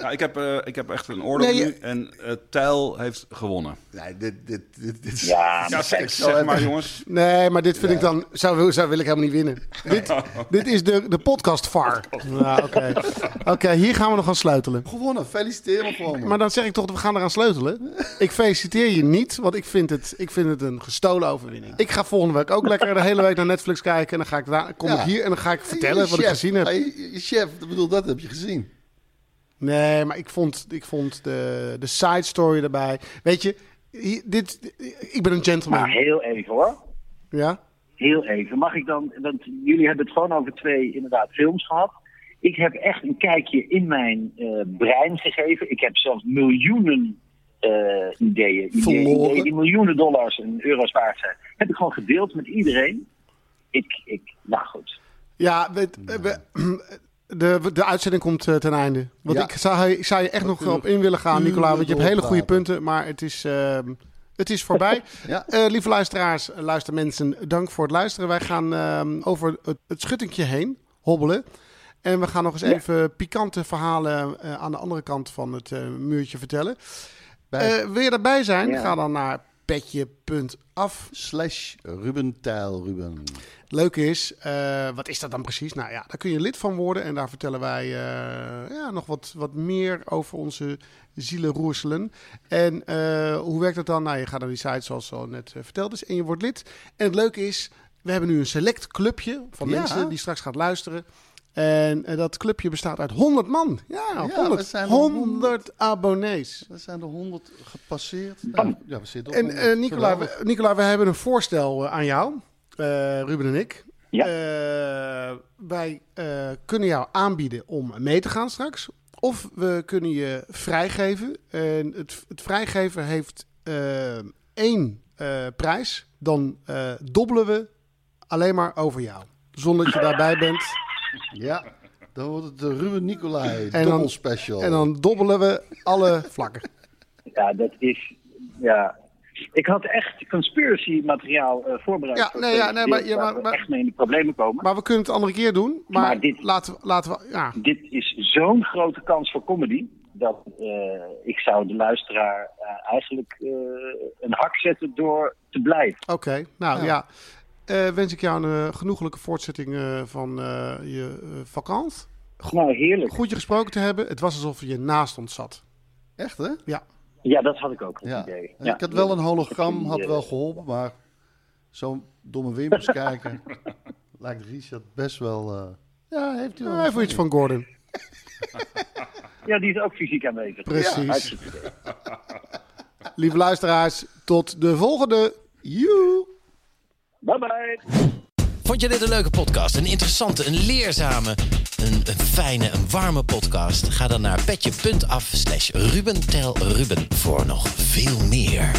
Ja, ik heb, eh, ik heb echt een oorlog Nee, je- nu en uh, Tijl heeft gewonnen. Nee, dit, dit, dit, dit is... Ja, Ja, maar zeg, maar jongens. Nee, maar dit vind ik dan... Zou, zou wil ik helemaal niet winnen. Dit, dit is de, de podcast VAR. Ja, Oké, Oké, hier gaan we nog aan sleutelen. Gewonnen, feliciteer me me. Maar dan zeg ik toch dat we gaan eraan sleutelen. Ik feliciteer je niet, want ik vind het, ik vind het een gestolen overwinning. Ik ga volgende week ook lekker de hele week naar Netflix kijken. En dan ga ik daar, kom Ja. ik hier en dan ga ik vertellen wat ik gezien heb. Je chef, ik bedoel, dat heb je gezien. Nee, maar ik vond, ik vond de, de side story erbij. Weet je, dit, ik ben een gentleman. Maar heel even hoor. Ja? Heel even. Mag ik dan, want jullie hebben het gewoon over twee inderdaad films gehad. Ik heb echt een kijkje in mijn eh, brein gegeven. Ik heb zelfs miljoenen eh, ideeën, ideeën, ideeën die miljoenen dollars en euro's waard zijn. Heb ik gewoon gedeeld met iedereen. Ik, ik, nou goed. Ja, we, we- de, de uitzending komt eh, ten einde. Want Ja. ik, zou, ik zou je echt nog op in willen gaan, Nicola. Want je hebt hele goede punten, maar het is, ehm, het is voorbij. Ja. Eh, lieve luisteraars, eh, luistermensen, dank voor het luisteren. Wij gaan ehm, over het, het schuttingje heen hobbelen. En we gaan nog eens even pikante verhalen aan de andere kant van het muurtje vertellen. Wil je daarbij zijn? Ga dan naar petje.af. Slash Ruben Ruben. Leuk is, eh, wat is dat dan precies? Nou ja, daar kun je lid van worden en daar vertellen wij eh, ja, nog wat, wat meer over onze zielenroerselen. En eh, hoe werkt dat dan? Nou, je gaat naar die site zoals zo net verteld is en je wordt lid. En het leuke is, we hebben nu een select clubje van Ja. mensen die straks gaat luisteren. En eh, dat clubje bestaat uit 100 man. Ja, we 100, zijn er 100 abonnees. We zijn de 100 gepasseerd. Nou, ja, we zitten op En 100. eh Nicola, we, Nicola, we hebben een voorstel eh, aan jou, eh, Ruben en ik. Ja. Eh, wij eh, kunnen jou aanbieden om mee te gaan straks. Of we kunnen je vrijgeven. En het, het vrijgeven heeft eh, één eh, prijs. Dan eh, dobbelen we alleen maar over jou. Zonder dat je daarbij bent. Ja, dan wordt het de Ruben Nicolai En Double dan- Special. En dan dobbelen we alle vlakken. Ja, dat is. Ja. Ik had echt conspiracy materiaal eh, voorbereid. Ja, voor nee, ja, nee, maar- ja, maar- we maar- echt mee in de problemen komen. Maar we kunnen het een andere keer doen. Maar, Maar dit- laten, we, laten we... Ja, Dit is zo'n grote kans voor comedy. Dat eh, ik zou de luisteraar eh, eigenlijk eh, een hak zetten door te blijven. Oké, nou ja. Ja. Eh, wens ik jou een eh, genoeglijke voortzetting eh, van eh, je uh, vakantie. Nou, heerlijk. Goed je gesproken te hebben. Het was alsof je naast ons zat. Echt, hè? Ja. Ja, dat had ik ook het Ja. idee. Ja. Ik had wel een hologram, had wel geholpen, maar zo'n domme wimpers kijken lijkt Richard best wel... eh, ja, heeft hij wel. Ja, even iets van Gordon. Ja, die is ook fysiek aanwezig. Precies. Lieve luisteraars, tot de volgende. Joe. Vond je dit een leuke podcast? Een interessante, een leerzame, een, een fijne, een warme podcast? Ga dan naar petje.af slash Ruben Tel Ruben voor nog veel meer.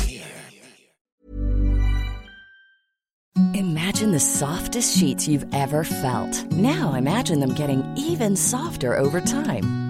Imagine the softest sheets you've ever felt. Now imagine them getting even softer over time.